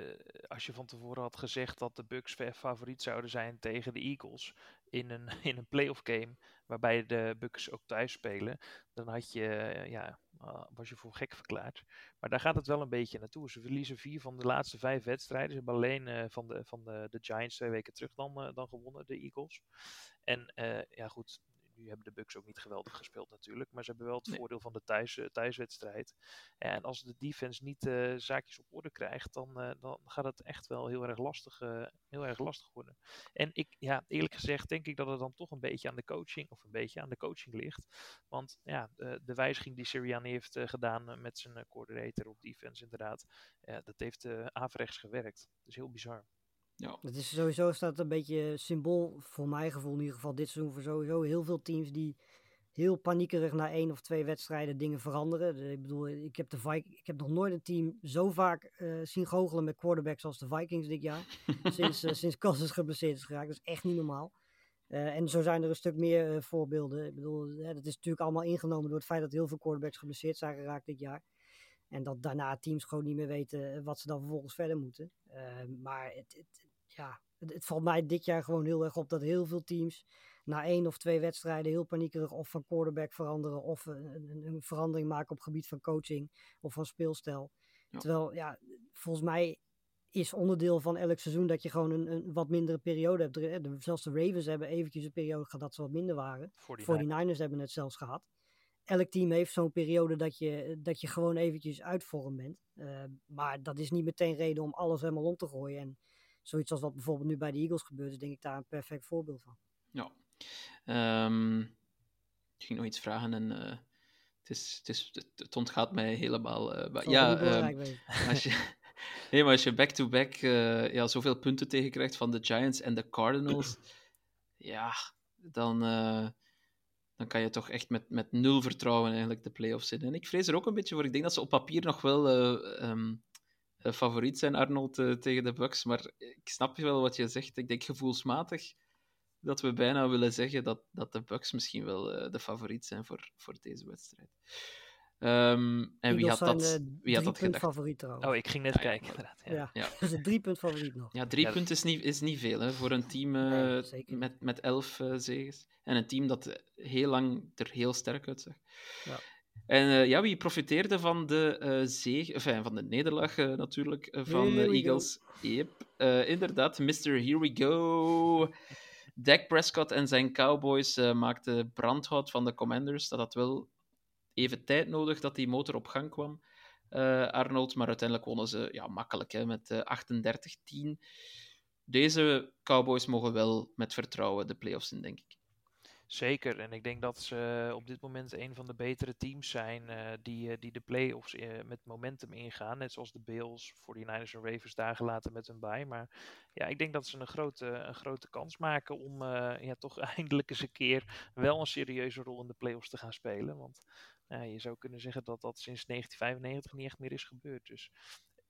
als je van tevoren had gezegd dat de Bucks fa- favoriet zouden zijn tegen de Eagles in een, in een playoff game, waarbij de Bucks ook thuis spelen, dan had je, eh, ja, ah, was je voor gek verklaard. Maar daar gaat het wel een beetje naartoe. Ze verliezen vier van de laatste vijf wedstrijden. Ze hebben alleen eh, van, de, van de, de Giants twee weken terug dan, eh, dan gewonnen, de Eagles. En eh, ja, goed. Nu hebben de Bucks ook niet geweldig gespeeld natuurlijk, maar ze hebben wel het Nee. voordeel van de thuis, eh, thuiswedstrijd. En als de defense niet eh, zaakjes op orde krijgt, dan, eh, dan gaat het echt wel heel erg lastig, heel erg lastig worden. En ik, ja, eerlijk gezegd denk ik dat het dan toch een beetje aan de coaching, of een beetje aan de coaching ligt. Want ja, de, de wijziging die Sirianni heeft gedaan met zijn coordinator op defense inderdaad, dat heeft averechts gewerkt. Dat is heel bizar. Ja, Het is sowieso staat een beetje symbool, voor mijn gevoel in ieder geval, dit seizoen voor sowieso heel veel teams die heel paniekerig na één of twee wedstrijden dingen veranderen. De- ik bedoel, ik heb, de Vi- ik heb nog nooit een team zo vaak eh, zien goochelen met quarterbacks als de Vikings dit jaar. sinds, eh, sinds Cousins geblesseerd is geraakt. Dat is echt niet normaal. Eh, en zo zijn er een stuk meer voorbeelden. Ik bedoel, hè, dat is natuurlijk allemaal ingenomen door het feit dat heel veel quarterbacks geblesseerd zijn geraakt dit jaar. En dat daarna teams gewoon niet meer weten wat ze dan vervolgens verder moeten. Maar het, het, ja, het, het valt mij dit jaar gewoon heel erg op dat heel veel teams na één of twee wedstrijden heel paniekerig of van quarterback veranderen of een, een, een verandering maken op het gebied van coaching of van speelstijl. Ja. Terwijl, ja, volgens mij is onderdeel van elk seizoen dat je gewoon een, een wat mindere periode hebt. De- Zelfs de Ravens hebben eventjes een periode gehad dat ze wat minder waren. Voor die 49ers hebben het zelfs gehad. Elk team heeft zo'n periode dat je, dat je gewoon eventjes uit vorm bent. Eh, maar dat is niet meteen reden om alles helemaal om te gooien. En zoiets als wat bijvoorbeeld nu bij de Eagles gebeurt, is denk ik daar een perfect voorbeeld van. ja. Ehm, ik ging nog iets vragen en eh, het, is, het, is, het, ontgaat mij helemaal. Zal ja, wezen. Als je, nee, maar als je back-to-back eh, ja, zoveel punten tegenkrijgt van de Giants en de Cardinals, ja, dan, dan kan je toch echt met, met nul vertrouwen eigenlijk de playoffs in. En ik vrees er ook een beetje voor. Ik denk dat ze op papier nog wel eh, ehm, eh, favoriet zijn, Arnold, eh, tegen de Bucks. Maar ik snap wel wat je zegt. Ik denk gevoelsmatig dat we bijna willen zeggen dat, dat de Bucks misschien wel eh, de favoriet zijn voor, voor deze wedstrijd. Ehm, en wie had dat, zijn, eh, wie had dat drie punt gedacht? favoriet trouwens. Oh, ik ging net Ja, ja, kijken inderdaad. Ja. ja. Is een drie punt favoriet nog. Ja, drie Ja, punten is niet, is niet veel hè, voor een team eh, Nee, met, met elf eh zegens. En een team dat eh, heel lang er heel sterk uitzag. Ja. En eh, ja, wie profiteerde van de zege, enfin, van de nederlaag eh, natuurlijk van de. Eagles? Yep, inderdaad, Mr. Here we go. Dak Prescott en zijn Cowboys maakten brandhout van de Commanders. Dat had wel even tijd nodig dat die motor op gang kwam, Arnold. Maar uiteindelijk wonnen ze ja, makkelijk hè, met eh, 38-10. Deze Cowboys mogen wel met vertrouwen de playoffs in, denk ik. Zeker, en ik denk dat ze op dit moment een van de betere teams zijn uh, die, uh, die de play-offs met momentum ingaan. Net zoals de Bills, 49ers en Ravens daar gelaten met hun bij. Maar ja, ik denk dat ze een grote, een grote kans maken om ja, toch eindelijk eens een keer wel een serieuze rol in de play-offs te gaan spelen. Want je zou kunnen zeggen dat dat sinds 1995 niet echt meer is gebeurd. Dus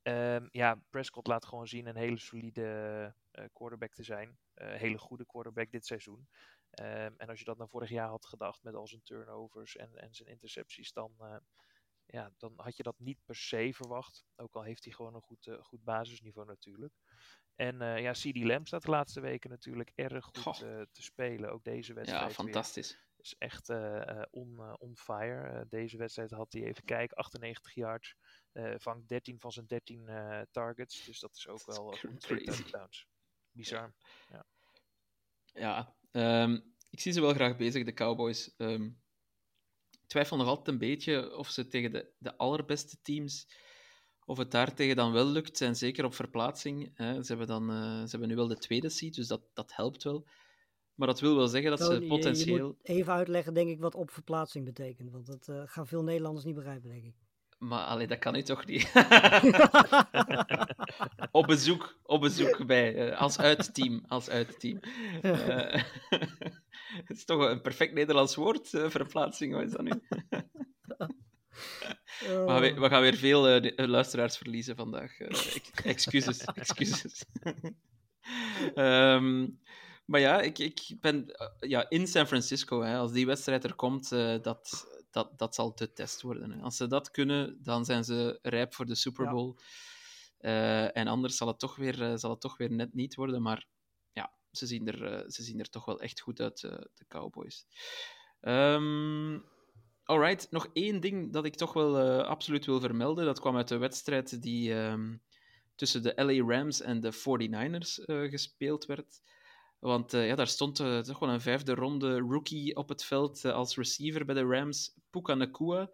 um, ja, Prescott laat gewoon zien een hele solide quarterback te zijn. hele goede quarterback dit seizoen. Um, en als je dat naar vorig jaar had gedacht met al zijn turnovers en, en zijn intercepties, dan, uh, ja, dan had je dat niet per se verwacht. Ook al heeft hij gewoon een goed, uh, goed basisniveau natuurlijk. En uh, ja, CD Lamb staat de laatste weken natuurlijk erg goed te spelen. Ook deze wedstrijd. Ja, fantastisch. Weer. Is echt on, on fire. deze wedstrijd had hij even kijken, 98 yards. vangt 13 van zijn 13 targets. Dus dat is ook wel goed. touchdowns. Bizar. Ja. ja, Um, ik zie ze wel graag bezig, de Cowboys. Um, ik twijfel nog altijd een beetje of ze tegen de, de allerbeste teams, of het daar tegen dan wel lukt. En zeker op verplaatsing. Hè. Ze, hebben dan, uh, ze hebben nu wel de tweede seed, dus dat, dat helpt wel. Maar dat wil wel zeggen dat ze potentieel... Je, je moet even uitleggen, denk ik, wat op verplaatsing betekent. Want dat uh, gaan veel Nederlanders niet begrijpen, denk ik. Maar allee, dat kan u toch niet? op bezoek, op bezoek bij, uh, als uitteam. Als uitteam. Uh, het is toch een perfect Nederlands woord, uh, verplaatsing, wat is dat nu? we, gaan weer, we gaan weer veel luisteraars verliezen vandaag. excuses, excuses. um, maar ja, ik, ik ben ja, in San Francisco. Hè, als die wedstrijd er komt, dat dat, dat zal de test worden. Hè. Als ze dat kunnen, dan zijn ze rijp voor de Super Bowl. Ja. Uh, en anders zal het, toch weer, uh, zal het toch weer net niet worden. Maar ja, ze zien er, uh, ze zien er toch wel echt goed uit, de Cowboys. Um, alright, nog één ding dat ik toch wel absoluut wil vermelden. Dat kwam uit de wedstrijd die um, tussen de LA Rams en de 49ers gespeeld werd. Want uh, ja, daar stond uh, toch wel een vijfde ronde rookie op het veld uh, als receiver bij de Rams, Puka Nakua.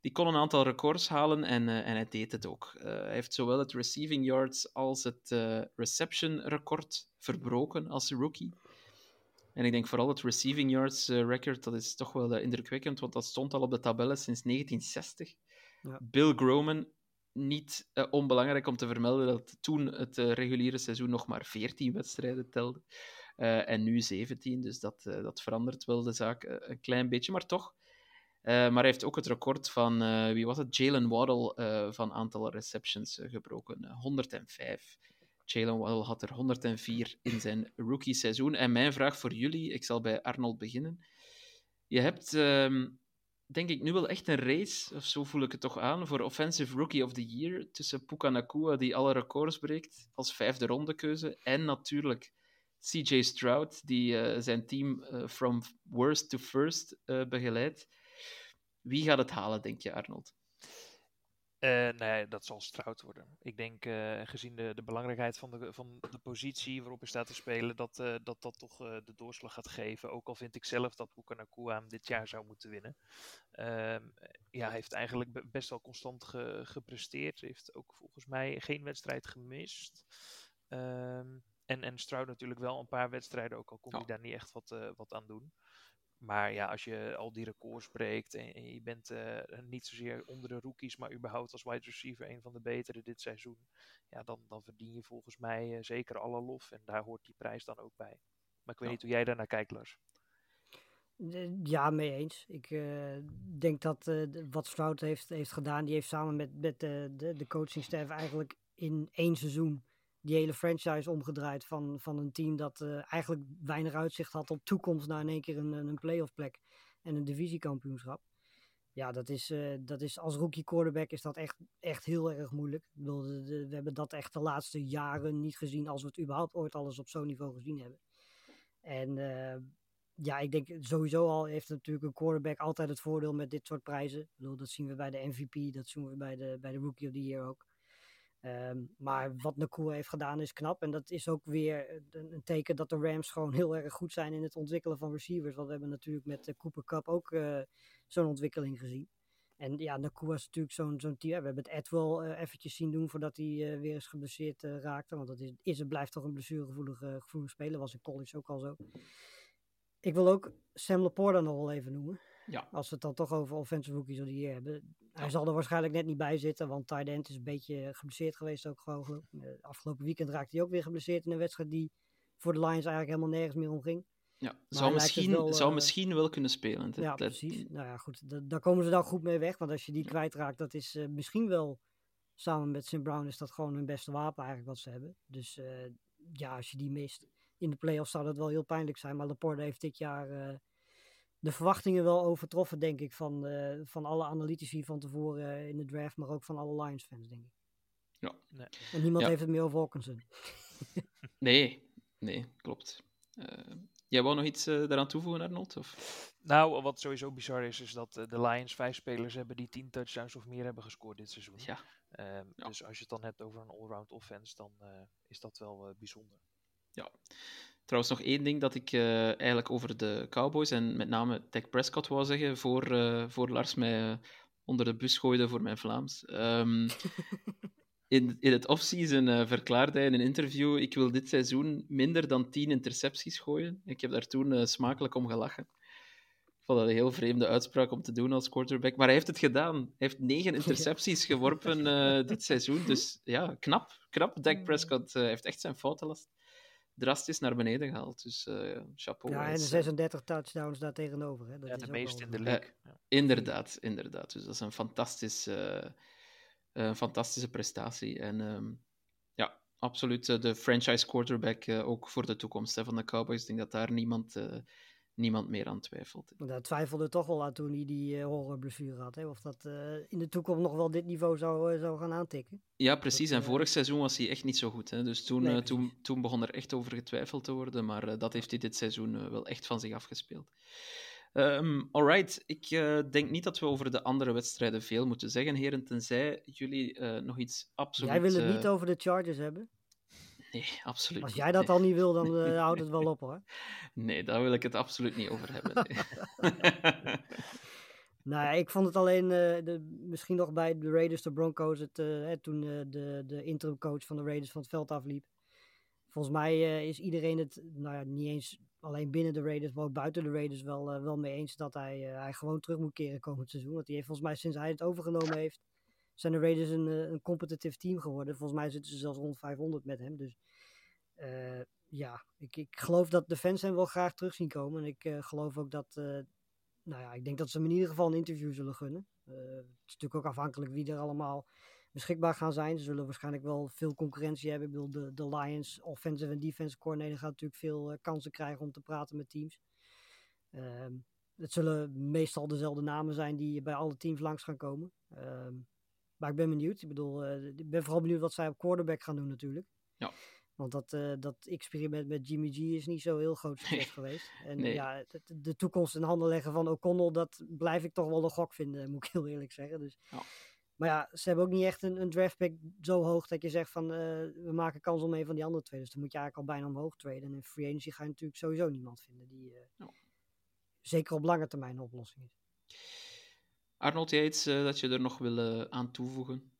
Die kon een aantal records halen en, en hij deed het ook. hij heeft zowel het receiving yards als het reception record verbroken als rookie. En ik denk vooral het receiving yards record, dat is toch wel indrukwekkend, want dat stond al op de tabellen sinds 1960. Ja. Bill Groman, niet uh, onbelangrijk om te vermelden dat toen het uh, reguliere seizoen nog maar 14 wedstrijden telde. Uh, en nu 17, dus dat, dat verandert wel de zaak een klein beetje, maar toch. maar hij heeft ook het record van, wie was het? Jalen Waddle van aantal receptions gebroken. 105. Jalen Waddle had er 104 in zijn rookie-seizoen. En mijn vraag voor jullie, ik zal bij Arnold beginnen. Je hebt ehm, denk ik nu wel echt een race, of zo voel ik het toch aan, voor Offensive Rookie of the Year tussen Puka Nakua, die alle records breekt als vijfde rondekeuze, en natuurlijk CJ Stroud, die uh, zijn team uh, from worst to first uh, begeleidt. Wie gaat het halen, denk je, Arnold? Uh, nee, dat zal Stroud worden. Ik denk, uh, gezien de, de belangrijkheid van de, van de positie waarop hij staat te spelen, dat uh, dat, dat toch de doorslag gaat geven. Ook al vind ik zelf dat Bukanakua hem dit jaar zou moeten winnen. Ehm, ja, hij heeft eigenlijk best wel constant ge, gepresteerd. Heeft ook volgens mij geen wedstrijd gemist. Um, en, en Stroud natuurlijk wel een paar wedstrijden, ook al kon hij daar niet echt wat, wat aan doen. Maar ja, als je al die records breekt en, en je bent uh, niet zozeer onder de rookies, maar überhaupt als wide receiver een van de betere dit seizoen, ja, dan, dan verdien je volgens mij uh, zeker alle lof. En daar hoort die prijs dan ook bij. Maar ik weet ja. niet hoe jij daarnaar kijkt, Lars. Ja, mee eens. Ik uh, denk dat wat Stroud heeft, heeft gedaan, die heeft samen met, met de, de, de coachingstaf eigenlijk in één seizoen die hele franchise omgedraaid van, van een team dat uh, eigenlijk weinig uitzicht had op toekomst naar in één keer een, een playoff plek en een divisiekampioenschap. Ja, dat is, uh, dat is als rookie quarterback is dat echt, echt heel erg moeilijk. Bedoel, we hebben dat echt de laatste jaren niet gezien als we het überhaupt ooit alles op zo'n niveau gezien hebben. En uh, ja, ik denk sowieso al heeft natuurlijk een quarterback altijd het voordeel met dit soort prijzen. Dat zien we bij de MVP, dat zien we bij de, bij de Rookie of the Year ook. Um, maar wat Nakua heeft gedaan is knap. En dat is ook weer een, een, teken dat de Rams gewoon heel erg goed zijn in het ontwikkelen van receivers. Want we hebben natuurlijk met de Cooper Cup ook uh, zo'n ontwikkeling gezien. En ja, Nakua is natuurlijk zo'n zo'n team. We hebben het Edwell eventjes zien doen voordat hij weer eens geblesseerd raakte. Want dat is, is en blijft toch een blessuregevoelige gevoelige speler. Was in college ook al zo. Ik wil ook Sam Laporta nog wel even noemen. Ja. Als we het dan toch over offensive rookies of the year hebben. Hij zal er waarschijnlijk net niet bij zitten, want tight end is een beetje geblesseerd geweest ook gewoon. Eh, afgelopen weekend raakte hij ook weer geblesseerd in een wedstrijd die voor de Lions eigenlijk helemaal nergens meer om ging. Ja, zou, misschien, wel, zou eh, misschien wel kunnen spelen. Ja, precies. Nou ja, goed. da- daar komen ze dan goed mee weg. Want als je die kwijtraakt, dat is eh, misschien wel samen met St. Brown is dat gewoon hun beste wapen eigenlijk wat ze hebben. Dus ja, als je die mist in de playoffs zou dat wel heel pijnlijk zijn. Maar Laporte heeft dit jaar de verwachtingen wel overtroffen, denk ik, van, eh, van alle analytici van tevoren eh, in de draft, maar ook van alle Lions fans, denk ik. Ja. Nee. En niemand Ja. heeft het meer over Hawkinson. Nee, nee, klopt. Eh, jij wou nog iets eh, daaraan toevoegen, Arnold? Of? Nou, wat sowieso bizar is, is dat de Lions vijf spelers hebben die 10 touchdowns of meer hebben gescoord dit seizoen. Ja, Ehm, Ja. Dus als je het dan hebt over een allround offense, dan eh, is dat wel eh, bijzonder. Trouwens, nog één ding dat ik eh, eigenlijk over de Cowboys en met name Dak Prescott wou zeggen, voor, eh, voor Lars mij eh, onder de bus gooide voor mijn Vlaams. Ehm, in, in het offseason verklaarde hij in een interview: Ik wil dit seizoen minder dan 10 intercepties gooien. Ik heb daar toen smakelijk om gelachen. Ik vond dat een heel vreemde uitspraak om te doen als quarterback. Maar hij heeft het gedaan. Hij heeft negen intercepties geworpen dit seizoen. Dus ja, knap. Knap. Dak Prescott heeft echt zijn foutenlast drastisch naar beneden gehaald. Dus eh chapeau. ja, en de is, eh, 36 touchdowns daar tegenover. Hè. Dat ja, is de meeste in de eh, league. Ja. Inderdaad, inderdaad. Dus dat is een fantastische, eh, een fantastische prestatie. En ehm, ja, absoluut eh, de franchise quarterback eh, ook voor de toekomst hè, van de Cowboys. Ik denk dat daar niemand, eh, niemand meer aan twijfelt. Daar twijfelde toch wel aan toen hij die eh horrorblessure had. Hè? Of dat eh, in de toekomst nog wel dit niveau zou, eh, zou gaan aantikken. Ja, precies. Dat, En vorig seizoen was hij echt niet zo goed. Hè? Dus toen, Nee, toen, toen begon er echt over getwijfeld te worden. Maar dat heeft hij dit seizoen wel echt van zich afgespeeld. Ehm alright, ik denk niet dat we over de andere wedstrijden veel moeten zeggen, heren. Tenzij jullie nog iets absoluut... Jij wil het niet over de Chargers hebben. Nee, absoluut Als jij dat nee. al niet wil, dan eh, houdt het wel op hoor. Nee, daar wil ik het absoluut niet over hebben. nee. Nou ja, ik vond het alleen eh, de, misschien nog bij de Raiders, de Broncos, het, eh, hè, toen de, de interim coach van de Raiders van het veld afliep. Volgens mij is iedereen het, nou ja, niet eens alleen binnen de Raiders, maar ook buiten de Raiders wel, wel mee eens dat hij, hij gewoon terug moet keren komend seizoen. Want hij heeft volgens mij sinds hij het overgenomen heeft, zijn de Raiders een, eh, een competitief team geworden. Volgens mij zitten ze zelfs rond 500 met hem. Dus eh, ja, ik, ik geloof dat de fans hem wel graag terug zien komen. En ik eh, geloof ook dat, nou ja, ik denk dat ze hem in ieder geval een interview zullen gunnen. Het is natuurlijk ook afhankelijk wie er allemaal beschikbaar gaan zijn. Ze zullen waarschijnlijk wel veel concurrentie hebben. Ik bedoel, de, de Lions offensive en defensive coordinator gaat natuurlijk veel kansen krijgen om te praten met teams. Ehm, het zullen meestal dezelfde namen zijn die bij alle teams langs gaan komen. Maar ik ben benieuwd. Ik bedoel, eh, ik ben vooral benieuwd wat zij op quarterback gaan doen natuurlijk. Ja. Want dat, eh, dat experiment met Jimmy G is niet zo heel groot succes Nee. geweest. En Nee. ja, de, de toekomst in handen leggen van O'Connell, dat blijf ik toch wel een gok vinden, moet ik heel eerlijk zeggen. Dus, Ja. Maar ja, ze hebben ook niet echt een, een draftpick zo hoog dat je zegt van eh, we maken kans om een van die andere twee. Dus dan moet je eigenlijk al bijna omhoog traden. En in free agency ga je natuurlijk sowieso niemand vinden die Ja. zeker op lange termijn een oplossing is. Arnold, jij iets eh, dat je er nog wil eh, aan toevoegen?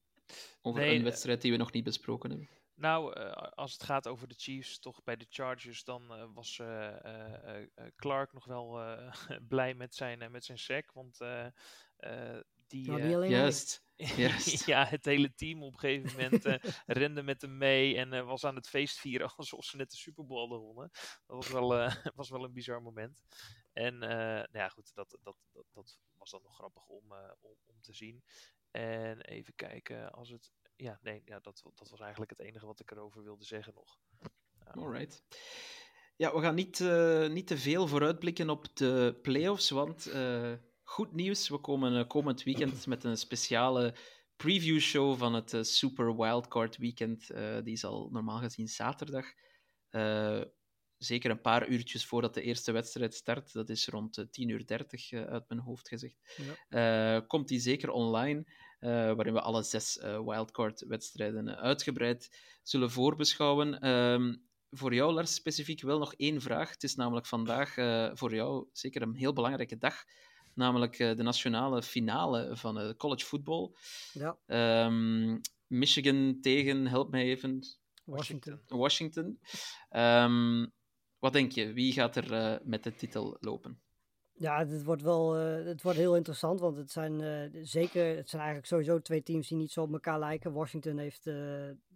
Over Nee, een eh, wedstrijd die we nog niet besproken hebben. Nou, eh, als het gaat over de Chiefs, toch bij de Chargers, dan was eh, eh, eh, Clark nog wel eh, blij met zijn, met zijn sack. Want eh, eh, die, hij. Juist, juist. ja, het hele team op een gegeven moment eh, rende met hem mee en eh, was aan het feest vieren alsof ze net de Super Bowl hadden gewonnen. Dat was wel, eh, was wel een bizar moment. En eh, nou ja, goed, dat, dat, dat, dat was dan nog grappig om, eh, om, om te zien. En even kijken, als het. Ja, nee, ja, dat, dat was eigenlijk het enige wat ik erover wilde zeggen nog. Alright. Ja, we gaan niet, eh, niet te veel vooruitblikken op de playoffs, want eh, goed nieuws. We komen eh, komend weekend met een speciale preview show van het Super Wildcard Weekend. Die is al normaal gezien zaterdag. Eh, zeker een paar uurtjes voordat de eerste wedstrijd start. Dat is rond eh, 10.30 uur eh, uit mijn hoofd gezegd. Eh, komt die zeker online, eh, waarin we alle zes eh, wildcard-wedstrijden eh, uitgebreid zullen voorbeschouwen. Ehm, voor jou, Lars, specifiek wel nog één vraag. Het is namelijk vandaag eh, voor jou zeker een heel belangrijke dag. Namelijk eh, de nationale finale van eh, college football. Ja, Ehm, Michigan tegen, help mij even, Washington. Washington. Ehm, Wat denk je? Wie gaat er uh, met de titel lopen? Ja, het wordt wel uh, het wordt heel interessant, want het zijn uh, zeker, het zijn eigenlijk sowieso twee teams die niet zo op elkaar lijken. Washington heeft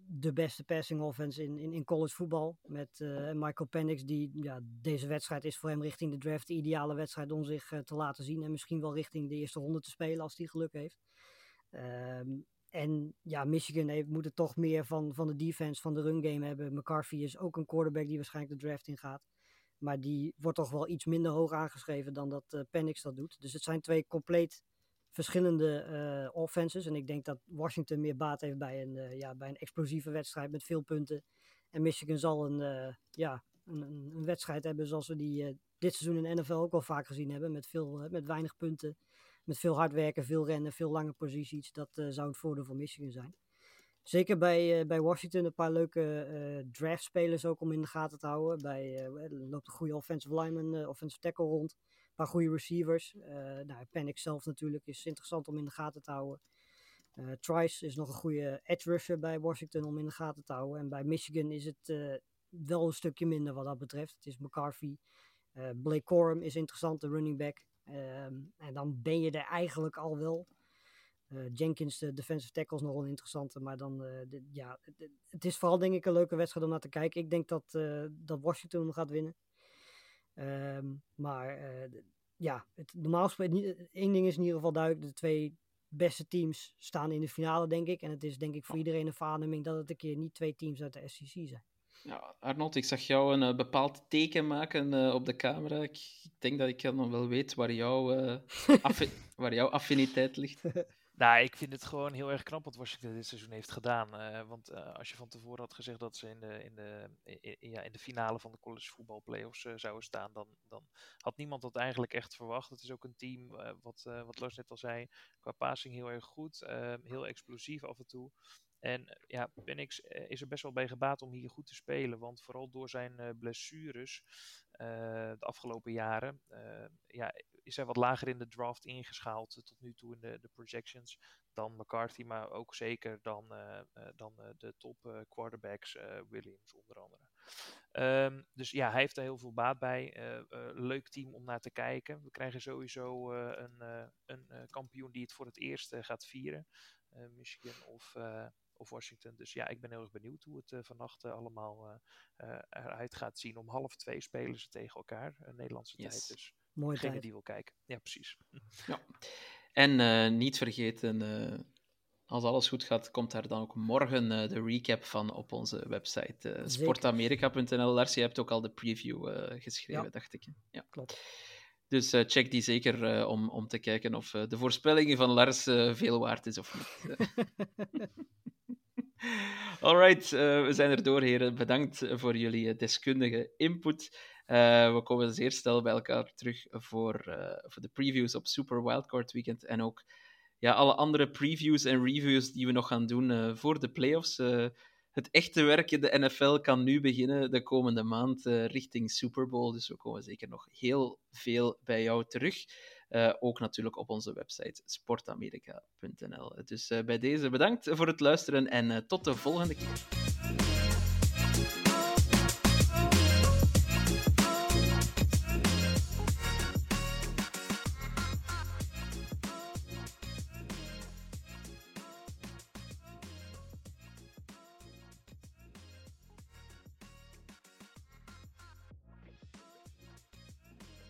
de beste passing offense in, in, in college voetbal. Met Michael Penix, die ja, deze wedstrijd is voor hem richting de draft de ideale wedstrijd om zich te laten zien. En misschien wel richting de eerste ronde te spelen als hij geluk heeft. Um, en ja, Michigan heeft, moet het toch meer van, van de defense, van de run game hebben. McCarthy is ook een quarterback die waarschijnlijk de draft in gaat. Maar die wordt toch wel iets minder hoog aangeschreven dan dat uh, Penix dat doet. Dus het zijn twee compleet verschillende uh, offenses. En ik denk dat Washington meer baat heeft bij een, ja, bij een explosieve wedstrijd met veel punten. En Michigan zal een, ja, een, een, wedstrijd hebben zoals we die dit seizoen in de NFL ook wel vaak gezien hebben. Met, veel, met weinig punten met veel hard werken, veel rennen, veel lange posities. Dat uh, zou het voordeel van Michigan zijn. Zeker bij, uh, bij Washington een paar leuke uh, draftspelers ook om in de gaten te houden. Bij er loopt een goede offensive lineman, offensive tackle rond. Een paar goede receivers. nou, Panic zelf natuurlijk is interessant om in de gaten te houden. Trice is nog een goede edge rusher bij Washington om in de gaten te houden. En bij Michigan is het wel een stukje minder wat dat betreft. Het is McCarthy. Blake Corum is interessant, de running back. Um, en dan ben je er eigenlijk al wel. Uh, Jenkins, de defensive tackle, is nog wel interessante. Maar dan, uh, de, ja, het, het, is vooral denk ik een leuke wedstrijd om naar te kijken. Ik denk dat, uh, dat Washington gaat winnen. Um, maar ja, het, normaal gesproken, één ding is in ieder geval duidelijk. De twee beste teams staan in de finale, denk ik. En het is denk ik voor iedereen een verademing dat het een keer niet twee teams uit de SEC zijn. Ja, Arnold, ik zag jou een uh, bepaald teken maken uh, op de camera. Ik, ik, denk dat ik dan wel weet waar, jou, uh, waar jouw affiniteit ligt. Nou, ik vind het gewoon heel erg knap wat Washington dit seizoen heeft gedaan. want als je van tevoren had gezegd dat ze in de, in de, in, ja, in de finale van de college voetbal playoffs zouden staan, dan, dan had niemand dat eigenlijk echt verwacht. Het is ook een team, wat, wat Lars net al zei, qua passing heel erg goed. heel explosief af en toe. En eh, ja, Penix eh, is er best wel bij gebaat om hier goed te spelen. Want vooral door zijn uh, blessures de afgelopen jaren ja, is hij wat lager in de draft ingeschaald tot nu toe in de, de projections dan McCarthy, maar ook zeker dan, dan de top quarterbacks, Williams onder andere. Um, dus ja, hij heeft er heel veel baat bij. leuk team om naar te kijken. We krijgen sowieso een, een kampioen die het voor het eerst gaat vieren. Michigan of of Washington. Dus ja, ik ben heel erg benieuwd hoe het uh, vannacht uh, allemaal uh, eruit gaat zien. Om half twee spelen ze tegen elkaar, Nederlandse yes. tijd. Dus Mooi degene die wil kijken. Ja, precies. Ja. En niet vergeten, als alles goed gaat, komt daar dan ook morgen de recap van op onze website sportamerika.nl. Lars, je hebt ook al de preview geschreven, ja. dacht ik. Ja, klopt. Dus uh, check die zeker uh, om, om te kijken of uh, de voorspellingen van Lars veel waard is of niet. Alright, we zijn er door, heren. Bedankt voor jullie deskundige input. we komen zeer snel bij elkaar terug voor, voor de previews op Super Wildcard Weekend en ook ja, alle andere previews en reviews die we nog gaan doen voor de playoffs het echte werk in de NFL kan nu beginnen de komende maand uh, richting Super Bowl. Dus we komen zeker nog heel veel bij jou terug. Uh, ook natuurlijk op onze website sportamerika.nl. Dus uh, bij deze bedankt voor het luisteren en tot de volgende keer.